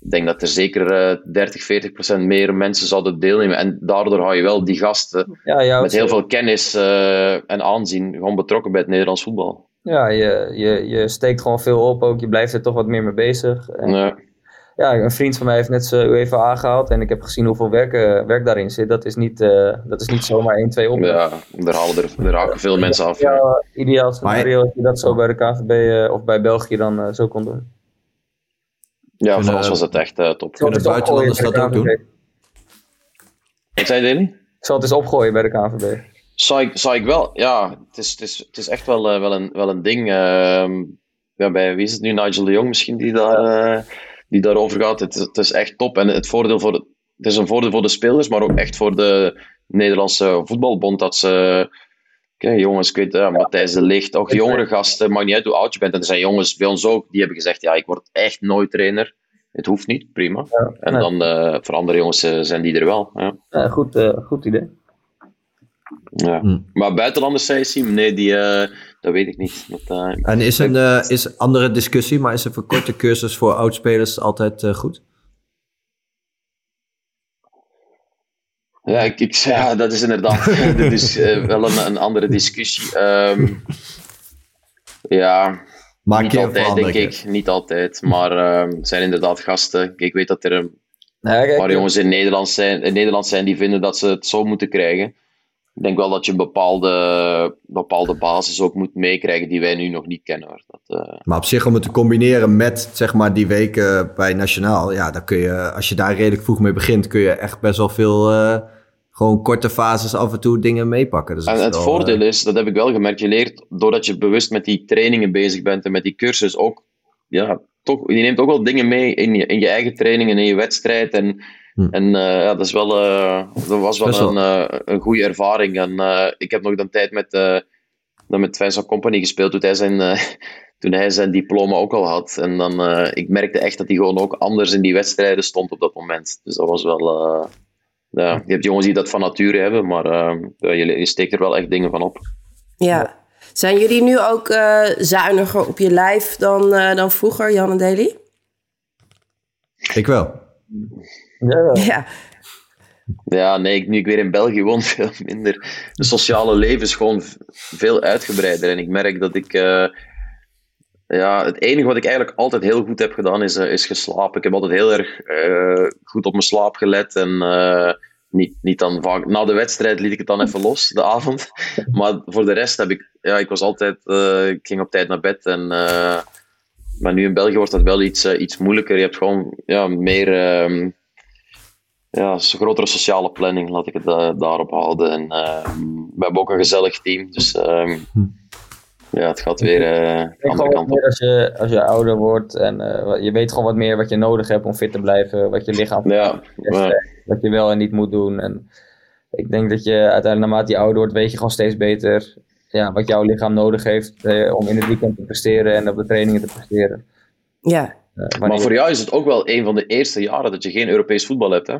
Ik denk dat er zeker eh 30, 40 procent meer mensen zouden deelnemen. En daardoor hou je wel die gasten Ja, ja, met heel veel kennis eh, en aanzien gewoon betrokken bij het Nederlands voetbal. ja je, je, je steekt gewoon veel op ook. Je blijft er toch wat meer mee bezig. En, Ja. Ja, een vriend van mij heeft net zijn UEFA aangehaald. En ik heb gezien hoeveel werk, eh, werk daarin zit. Dat is niet, eh, dat is niet zomaar 1, 2 op. ja, daar, halen er, daar raken veel mensen af. Ja, ideaal scenario als je dat zo bij de KVB eh, of bij België dan zo kon doen. Ja, Kunnen- voor ons was het echt top. Ik eens buitenlanders dat ook KNVB. Wat zei je, Deli? Ik zal het eens opgooien bij de KNVB. Zou ik, zou ik wel, ja, het is, het is, het is echt wel, wel, een, wel een ding. ehm, ja, bij wie is het nu? Nigel de Jong misschien die, daar, eh, die daarover gaat. Het, is- het is echt top. En het, voordeel voor het is een voordeel voor de spelers, maar ook echt voor de Nederlandse voetbalbond. Dat ze, kijk, jongens, ik weet, ja, Matthijs de Ligt, ook jongere gasten, maakt niet uit hoe oud je bent. En er zijn jongens bij ons ook, die hebben gezegd, ja, ik word echt nooit trainer. Het hoeft niet, prima. En nee. dan eh, voor andere jongens eh, zijn die er wel. Ja. Ja, goed, eh, goed idee. Ja. Hmm. Maar buitenlanders, zei je, Siem? Nee, die, eh, dat weet ik niet. Dat, eh, En is een eh, is andere discussie, maar is een verkorte cursus voor oudspelers altijd eh, goed? ja, ik, ik, ja, dat is inderdaad dat is, eh, wel een, een andere discussie. Ehm, ja, Maak niet je altijd, denk ik. Niet altijd. Maar ehm, het zijn inderdaad gasten. Ik weet dat er een kijk, paar jongens in Nederland, zijn, in Nederland zijn die vinden dat ze het zo moeten krijgen. Ik denk wel dat je een bepaalde, bepaalde basis ook moet meekrijgen die wij nu nog niet kennen. Hoor. Dat, eh, Maar op zich om het te combineren met zeg maar die weken bij Nationaal, ja, dan kun je, als je daar redelijk vroeg mee begint, kun je echt best wel veel eh, gewoon korte fases af en toe dingen meepakken. Dus En het wel, voordeel eh, is, dat heb ik wel gemerkt, je leert doordat je bewust met die trainingen bezig bent en met die cursus ook, ja, toch, je neemt ook wel dingen mee in je, in je eigen training en in je wedstrijd. En, Hm. en eh, ja, dat, is wel, eh, dat was wel een, eh, een goede ervaring. En eh, ik heb nog een tijd met, eh dan met Vincent Company gespeeld toen hij zijn, eh, toen hij zijn diploma ook al had. En dan, eh, ik merkte echt dat hij gewoon ook anders in die wedstrijden stond op dat moment. Dus dat was wel... eh, ja, je hebt jongens die dat van nature hebben, maar je, je steekt er wel echt dingen van op. Ja. Zijn jullie nu ook eh, zuiniger op je lijf dan, eh, dan vroeger, Jan en Deli? Ik wel. Ja, ja. Ja. Nee, ik- nu ik weer in België woon, veel minder. Het sociale leven is gewoon veel uitgebreider. En ik merk dat ik. eh, ja, het enige wat ik eigenlijk altijd heel goed heb gedaan is, eh, is geslapen. Ik heb altijd heel erg eh, goed op mijn slaap gelet. En eh, niet, niet dan vaak. Na de wedstrijd liet ik het dan even los, de avond. Maar voor de rest heb ik. Ja, ik was altijd. eh, ik ging op tijd naar bed. En, eh, maar nu in België wordt dat wel iets, iets moeilijker. Je hebt gewoon ja, meer. Ehm, ja, een grotere sociale planning, laat ik het eh, daarop houden. En eh, we hebben ook een gezellig team, dus ehm, ja, het gaat weer eh de denk andere kant op. als je, als je ouder wordt en eh, wat- je weet gewoon wat meer wat je nodig hebt om fit te blijven, wat je lichaam Ja, wat je wel en niet moet doen. En ik denk dat je uiteindelijk naarmate je ouder wordt, weet je gewoon steeds beter ja, wat jouw lichaam nodig heeft eh, om in het weekend te presteren en op de trainingen te presteren. Ja. Eh, maar voor jou is het ook wel een van de eerste jaren dat je geen Europees voetbal hebt, hè?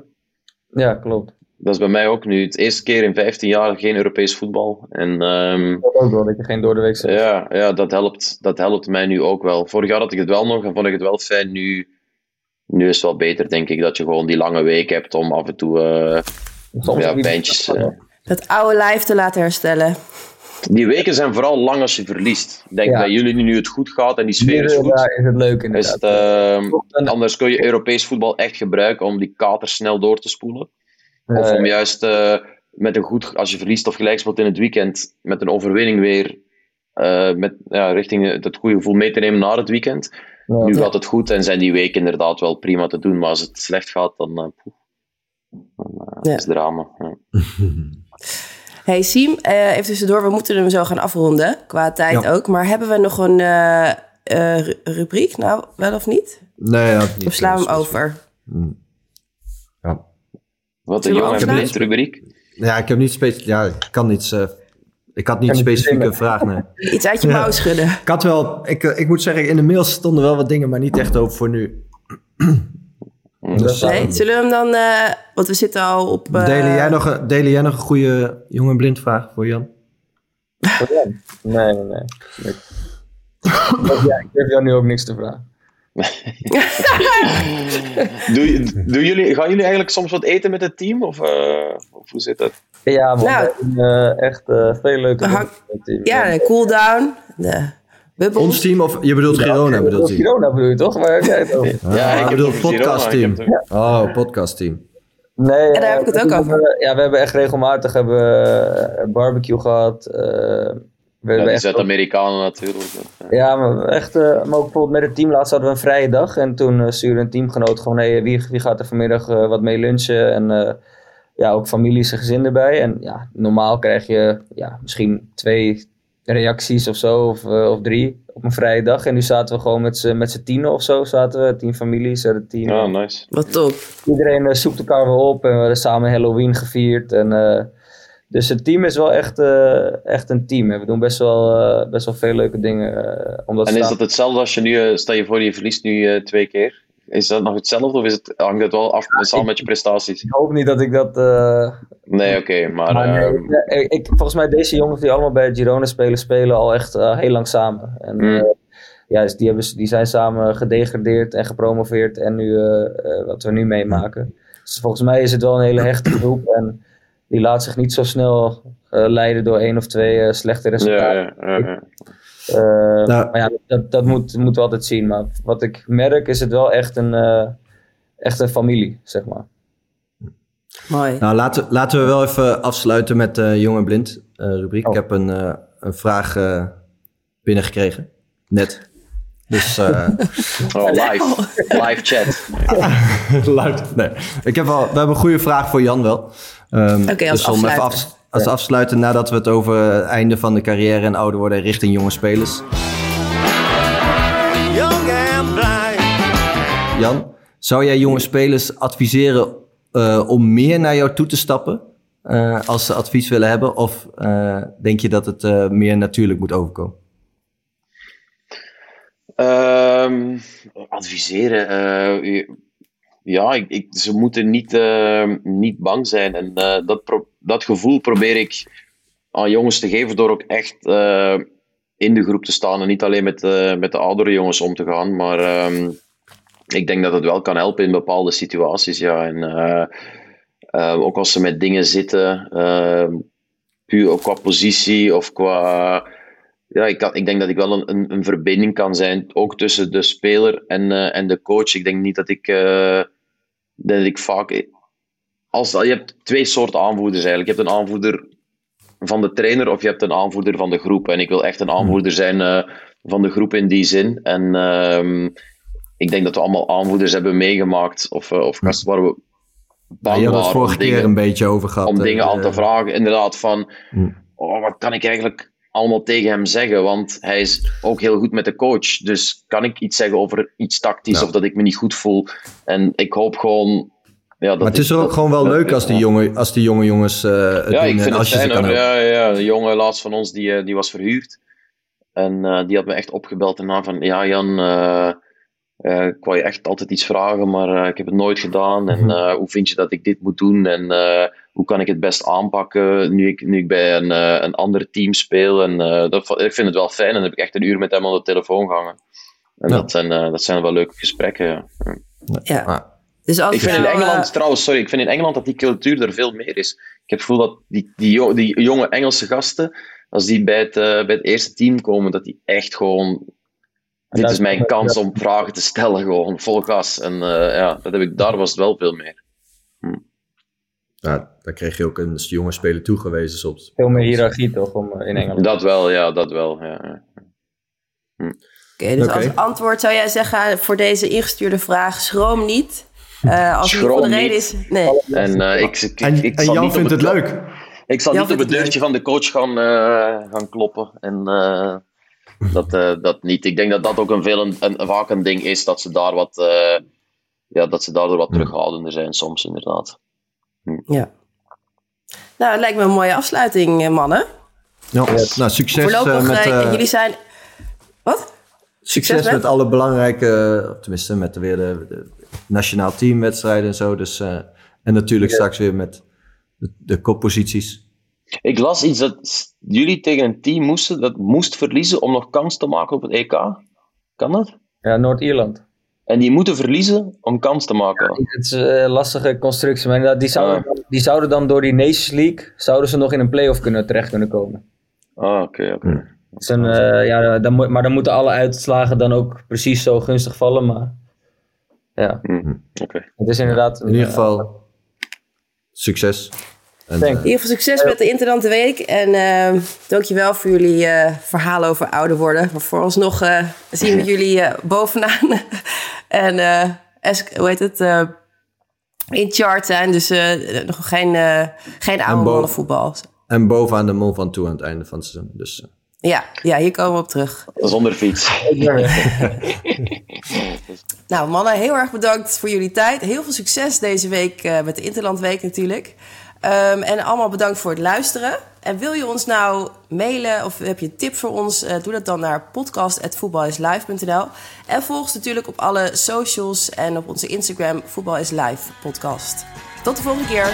Ja, klopt. dat is bij mij ook nu. Het eerste keer in 15 jaar geen Europees voetbal. En ehm, Dat ook wel, dat je geen door de week zit. ja, ja dat, helpt, dat helpt mij nu ook wel. Vorig jaar had ik het wel nog en vond ik het wel fijn. Nu, nu is het wel beter, denk ik, dat je gewoon die lange week hebt om af en toe eh, Soms ja, pijntjes... eh, Dat oude lijf te laten herstellen. Die weken zijn vooral lang als je verliest. Ik denk Ja. bij jullie nu het goed gaat en die sfeer is goed. Daar is het leuk Is inderdaad. het, ehm, En- anders kun je Europees voetbal echt gebruiken om die kater snel door te spoelen. Of om juist eh, met een goed, als je verliest of gelijk speelt in het weekend, met een overwinning weer eh, met, ja, richting het goede gevoel mee te nemen naar het weekend. ja. Nu gaat het goed en zijn die weken inderdaad wel prima te doen, maar als het slecht gaat, dan, poeh, dan eh, Ja. is het drama. Hey Siem, eh, even tussendoor, we moeten hem zo gaan afronden, qua tijd Ja. ook. Maar hebben we nog een eh, eh, ru- rubriek? Nou, wel of niet? Nee, dat niet. Of slaan we hem over? Ja. Wat een jonge blind rubriek. ja, ik heb niet specifiek... Ja, ik kan niets... eh, ik had niet specifieke zingen. vraag, nee. Iets uit je mouw schudden. Ik had wel... Ik, ik moet zeggen, in de mail stonden wel wat dingen, maar niet echt open voor nu. Dus, Nee, zullen we hem dan... eh, want we zitten al op... eh, Delen jij nog een, delen jij nog een goede jonge blind vraag voor Jan? Nee, nee, nee. Ik, ja, ik heb jou nu ook niks te vragen. Doe, doen jullie, gaan jullie eigenlijk soms wat eten met het team? Of, eh, of hoe zit dat? Ja, man. Nou. we hebben, eh, echt eh, veel leuke Hang- dingen met het team. Ja, de cooldown, de Ons team of je bedoelt Girona bedoelt hij? Girona bedoel je toch? Waar heb jij het over? Ja, ik bedoel heb het- Oh, podcastteam. Nee, Ja, daar heb ik het eh, ook over. Ja, we hebben echt regelmatig hebben, we, eh, barbecue gehad. eh, we Ja, hebben die Zuid-Amerikanen natuurlijk. Ja, maar echt, eh, maar ook bijvoorbeeld met het team laatst hadden we een vrije dag. En toen stuurde een teamgenoot gewoon, hey, wie, wie gaat er vanmiddag wat mee lunchen? En eh, ja, ook families en gezin erbij. En ja, normaal krijg je ja, misschien twee reacties of zo, of, eh, of drie op een vrije dag. En nu zaten we gewoon met z'n met z'n tienen of zo, zaten we, tien families, en het team. Ja, nice. Wat top. Iedereen eh, zoekt elkaar weer op en we hebben samen Halloween gevierd. En, eh, dus het team is wel echt, eh, echt een team. We doen best wel, eh, best wel veel leuke dingen. eh, omdat En is dat hetzelfde als je nu, eh, stel je voor je verliest nu eh, twee keer? Is dat nog hetzelfde of is het, hangt het wel af samen met je prestaties? Ik hoop niet dat ik dat. eh, Nee, oké, maar... maar nee, ehm, ik- ik, volgens mij deze jongens die allemaal bij Girona spelen, spelen al echt eh, heel lang samen. En Mm. eh, ja, dus die, hebben, die zijn samen gedegradeerd en gepromoveerd en nu eh, eh, wat we nu meemaken. Dus volgens mij is het wel een hele hechte groep en die laat zich niet zo snel eh, leiden door één of twee eh, slechte ja, resultaten. ja, ja, ja. Eh, Nou. maar ja, dat, dat moet, moeten we altijd zien. Maar wat ik merk is het wel echt een, eh, echt een familie, zeg maar. Mooi. Nou, laten, laten we wel even afsluiten met de Jong en Blind eh, rubriek. Oh. Ik heb een, eh, een vraag eh, binnengekregen. Net. Dus eh Oh, live. Live chat. luid. Nee. Ik heb wel, we hebben een goede vraag voor Jan wel. Ehm, Oké, als dus om even af, als afsluiten nadat we het over het einde van de carrière en ouder worden richting jonge spelers. young and blind. Jan, zou jij jonge spelers adviseren eh, om meer naar jou toe te stappen eh, als ze advies willen hebben? Of eh, denk je dat het eh, meer natuurlijk moet overkomen? Ehm, adviseren. Ja, ik, ze moeten niet, eh, niet bang zijn. En eh, dat, dat gevoel probeer ik aan jongens te geven door ook echt eh, in de groep te staan. En niet alleen met, met de oudere jongens om te gaan. Maar ehm, ik denk dat het wel kan helpen in bepaalde situaties. Ja. En, ook als ze met dingen zitten, eh, puur qua positie of qua ja, ik, kan, ik denk dat ik wel een, een, een verbinding kan zijn, ook tussen de speler en, eh, en de coach. Ik denk niet dat ik, eh, dat ik vaak... Als, je hebt twee soorten aanvoerders eigenlijk. Je hebt een aanvoerder van de trainer of je hebt een aanvoerder van de groep. En ik wil echt een aanvoerder zijn eh, van de groep in die zin. En ehm, ik denk dat we allemaal aanvoerders hebben meegemaakt, of, of gasten waar we Ja, bang je hebt het vorige om keer dingen- een beetje over gehad. om dingen aan te vragen. Inderdaad, van Hmm. oh, wat kan ik eigenlijk allemaal tegen hem zeggen? Want hij is ook heel goed met de coach. Dus kan ik iets zeggen over iets tactisch Ja. of dat ik me niet goed voel? En ik hoop gewoon. Ja, dat Maar het is ik- ook dat- gewoon wel dat- leuk als die jonge, als die jonge jongens eh het Ja, doen ik en vind als het fijn. hoor. Ja, ja, de jongen laatst van ons die, eh, die was verhuurd. En eh, die had me echt opgebeld en na van: Ja, Jan, eh, ik wou je echt altijd iets vragen, maar eh, ik heb het nooit gedaan. En Mhm. eh, hoe vind je dat ik dit moet doen? En eh, hoe kan ik het best aanpakken nu ik, nu ik bij een, eh, een ander team speel? En eh, dat, ik vind het wel fijn. En dan heb ik echt een uur met hem aan de telefoon gehangen. En Ja. dat, zijn, eh, dat zijn wel leuke gesprekken. Ja. Ja. Dus als Ik vind in nou, Engeland, trouwens, sorry, ik vind in Engeland dat die cultuur er veel meer is. Ik heb het gevoel dat die, die, die jonge Engelse gasten, als die bij het, bij het eerste team komen, dat die echt gewoon. Dit is mijn kans ja. om vragen te stellen, gewoon vol gas. En eh, ja, dat heb ik, daar was het wel veel meer. ja, daar kreeg je ook een jonge speler toegewezen soms. Veel meer hiërarchie toch om, eh, in Engeland. Dat wel, ja, dat wel. Ja, ja. Oké, dus als antwoord zou jij zeggen voor deze ingestuurde vraag: schroom niet. Eh, als het niet Schroom voor de reden niet. is. Nee. En eh, ik, ik, En, ik en zal Jan niet op vindt het het- leuk. Ik zal Jan niet op het het deurtje van de coach gaan, eh, gaan kloppen. En eh, dat, eh, dat niet. Ik denk dat dat ook een veel een, een- vaak een ding is dat ze daar wat. eh, ja, dat ze daardoor wat terughoudender zijn soms, inderdaad. Ja. Nou, het lijkt me een mooie afsluiting, eh, mannen. Ja. Nou, succes Voorlopig, eh, met, jullie zijn. Wat? succes met? met alle belangrijke, tenminste met de, weer de, de nationaal teamwedstrijden en zo. Dus, eh, en natuurlijk straks weer met de, de kopposities. Ik las iets dat jullie tegen een team moesten dat moest verliezen om nog kans te maken op het EK. Kan dat? Ja, Noord-Ierland. En die moeten verliezen om kans te maken. Het is een lastige constructie, maar inderdaad, die zouden, die zouden dan door die Nations League, zouden ze nog in een play-off kunnen, terecht kunnen komen. Ah, oké, is een, eh, ja, dan maar dan moeten alle uitslagen dan ook precies zo gunstig vallen, maar ja, Hm, oké. het is inderdaad... In ieder geval, succes. En, eh, In ieder geval succes met de Interland Week. En eh dankjewel voor jullie eh verhalen over ouder worden. Maar vooralsnog eh zien we jullie bovenaan. en eh, es- hoe heet het? eh, in chart zijn. Dus eh, nog geen, eh geen oude mannenvoetbal. en bovenaan de mol van toe aan het einde van het seizoen. Dus, Ja, ja, hier komen we op terug. Zonder fiets. Nou, mannen, heel erg bedankt voor jullie tijd. Heel veel succes deze week eh, met de Interlandweek natuurlijk. Ehm, en allemaal bedankt voor het luisteren. En wil je ons nou mailen of heb je een tip voor ons? eh, doe dat dan naar podcast.voetbalislive.nl. En volg ons natuurlijk op alle socials en op onze Instagram Voetbal is Live podcast. Tot de volgende keer.